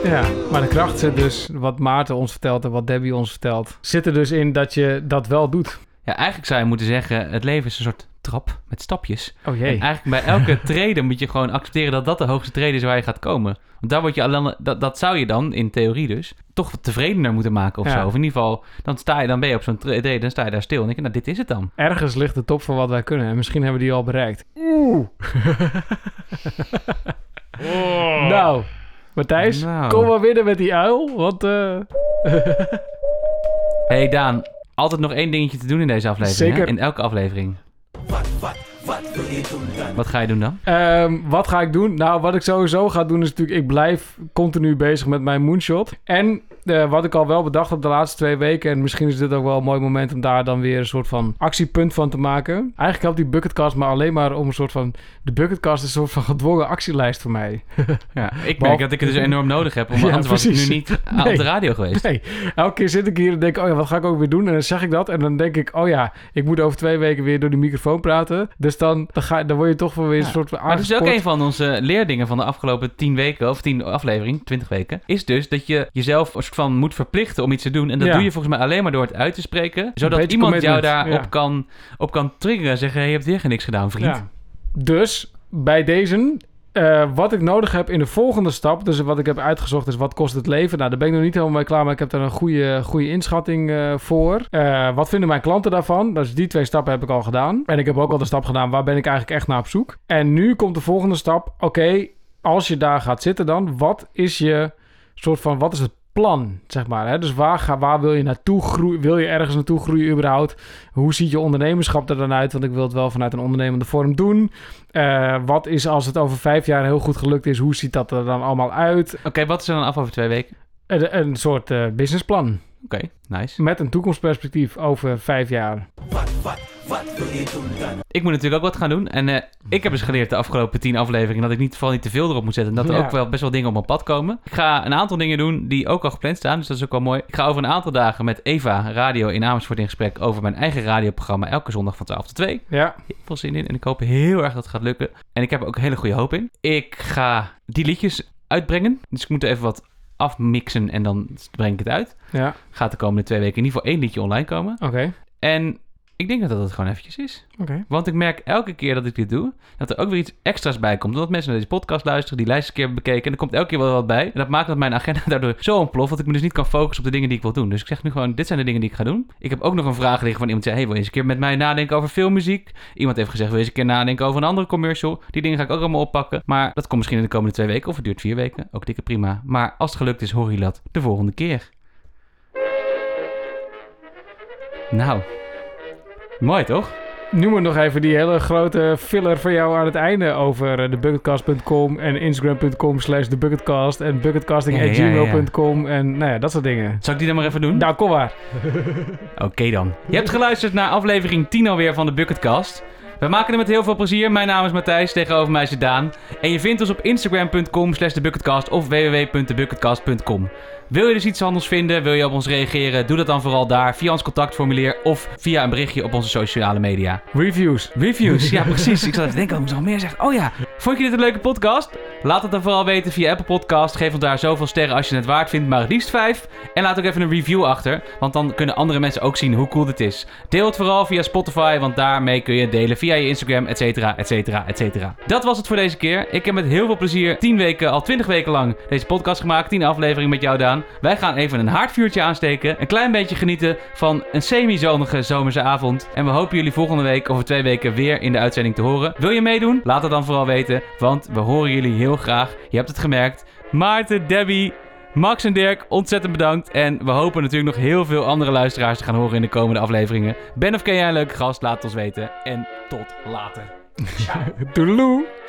Ja, maar de kracht zit dus, wat Maarten ons vertelt en wat Debbie ons vertelt, zit er dus in dat je dat wel doet. Ja, eigenlijk zou je moeten zeggen, het leven is een soort trap met stapjes. Oh En jee. eigenlijk bij elke trede moet je gewoon accepteren dat dat de hoogste trede is waar je gaat komen. Want daar word je alleen, dat, dat zou je dan, in theorie dus, toch wat tevredener moeten maken of Ja. zo. Of in ieder geval, dan, sta je, dan ben je op zo'n trede, dan sta je daar stil. En denk je, nou, dit is het dan. Ergens ligt de top van wat wij kunnen en misschien hebben we die al bereikt. Oeh. Nou, Matthijs, Nou. kom maar binnen met die uil, want eh, hey Daan, altijd nog één dingetje te doen in deze aflevering. hè? Zeker. In elke aflevering. Wat ga je doen dan? Ehm, wat ga ik doen? Nou, wat ik sowieso ga doen is natuurlijk... Ik blijf continu bezig met mijn moonshot. En eh, wat ik al wel bedacht heb de laatste twee weken... en misschien is dit ook wel een mooi moment om daar dan weer een soort van actiepunt van te maken. Eigenlijk helpt die bucketcast maar alleen maar om een soort van... De bucketcast is een soort van gedwongen actielijst voor mij. Ja, ik merk dat ik het dus enorm nodig heb. Om, Ja, anders was ik precies. nu niet aan Nee. op de radio geweest. Nee, elke keer zit ik hier en denk. Oh ja, wat ga ik ook weer doen? En dan zeg ik dat en dan denk ik... Oh ja, ik moet over twee weken weer door die microfoon praten. Dus dan, dan, ga, dan word je toch wel weer een Ja. soort van Maar dat is ook een van onze leerdingen van de afgelopen tien weken, of tien afleveringen, twintig weken, is dus dat je jezelf soort van moet verplichten om iets te doen. En dat Ja. doe je volgens mij alleen maar door het uit te spreken, zodat iemand jou daarop ja. kan, op kan triggeren en zeggen, hey, je hebt weer geen niks gedaan, vriend. Ja. Dus bij deze, eh, wat ik nodig heb in de volgende stap, dus wat ik heb uitgezocht is wat kost het leven. Nou, daar ben ik nog niet helemaal mee klaar, maar ik heb daar een goede, goede inschatting eh, voor. Eh, wat vinden mijn klanten daarvan? Dus die twee stappen heb ik al gedaan. En ik heb ook al de stap gedaan, waar ben ik eigenlijk echt naar op zoek? En nu komt de volgende stap. Oké, als je daar gaat zitten dan, wat is je soort van, wat is het plan, zeg maar. Hè? Dus waar, ga, waar wil je naartoe groeien? Wil je ergens naartoe groeien überhaupt? Hoe ziet je ondernemerschap er dan uit? Want ik wil het wel vanuit een ondernemende vorm doen. Eh, wat is als het over vijf jaar heel goed gelukt is? Hoe ziet dat er dan allemaal uit? Oké, wat is er dan af over twee weken? Een, een soort eh, businessplan Oké, nice. met een toekomstperspectief over vijf jaar. Ik moet natuurlijk ook wat gaan doen. En eh, ik heb dus geleerd de afgelopen tien afleveringen dat ik niet, vooral niet te veel erop moet zetten. En dat er Ja. ook wel best wel dingen op mijn pad komen. Ik ga een aantal dingen doen die ook al gepland staan. Dus dat is ook wel mooi. Ik ga over een aantal dagen met Eva Radio in Amersfoort in gesprek over mijn eigen radioprogramma. Elke zondag van 12 tot 2. Ja, Heel veel zin in. En ik hoop heel erg dat het gaat lukken. En ik heb er ook een hele goede hoop in. Ik ga die liedjes uitbrengen. Dus ik moet er even wat afmixen en dan breng ik het uit. ja, Gaat de komende twee weken in ieder geval één liedje online komen. oké. En ik denk dat dat het gewoon eventjes is. Oké. Want ik merk elke keer dat ik dit doe, dat er ook weer iets extra's bij komt. Omdat mensen naar deze podcast luisteren, die lijst een keer hebben bekeken. En er komt elke keer wel wat bij. En dat maakt dat mijn agenda daardoor zo ontploft, dat ik me dus niet kan focussen op de dingen die ik wil doen. Dus ik zeg nu gewoon, dit zijn de dingen die ik ga doen. Ik heb ook nog een vraag liggen van iemand die zei, hey, wil je eens een keer met mij nadenken over filmmuziek? Iemand heeft gezegd, wil je eens een keer nadenken over een andere commercial? Die dingen ga ik ook allemaal oppakken. Maar dat komt misschien in de komende twee weken, of het duurt vier weken. Ook dikke prima. Maar als het gelukt is, hoor je dat de volgende keer. Nou, mooi toch? Noem maar nog even die hele grote filler van jou aan het einde over eh, thebucketcast.com en instagram.com slash thebucketcast en bucketcasting.gmail.com en nou ja, dat soort dingen. Zal ik die dan maar even doen? Nou, kom maar. Oké dan. Je hebt geluisterd naar aflevering 10 alweer van de Bucketcast. We maken het met heel veel plezier. Mijn naam is Matthijs, tegenover mij zit Daan. En je vindt ons op instagram.com slash thebucketcast of www.thebucketcast.com. Wil je dus iets anders vinden, wil je op ons reageren, doe dat dan vooral daar via ons contactformulier of via een berichtje op onze sociale media. Reviews. Reviews, ja precies. Ik zat even te denken, ik moest nog meer zeggen. Oh ja, vond je dit een leuke podcast? Laat het dan vooral weten via Apple Podcast. Geef ons daar zoveel sterren als je het waard vindt, maar het liefst vijf. En laat ook even een review achter, want dan kunnen andere mensen ook zien hoe cool dit is. Deel het vooral via Spotify, want daarmee kun je het delen via je Instagram, et cetera, et cetera, et cetera. Dat was het voor deze keer. Ik heb met heel veel plezier 10 weken, al 20 weken lang, deze podcast gemaakt. 10 afleveringen met jou, Daan. Wij gaan even een haardvuurtje aansteken. Een klein beetje genieten van een semi-zonige zomerse avond. En we hopen jullie volgende week, over twee weken, weer in de uitzending te horen. Wil je meedoen? Laat het dan vooral weten, want we horen jullie heel graag. Je hebt het gemerkt. Maarten, Debbie, Max en Dirk, ontzettend bedankt. En we hopen natuurlijk nog heel veel andere luisteraars te gaan horen in de komende afleveringen. Ben of ken jij een leuke gast? Laat het ons weten. En tot later. Toedeloe. Thank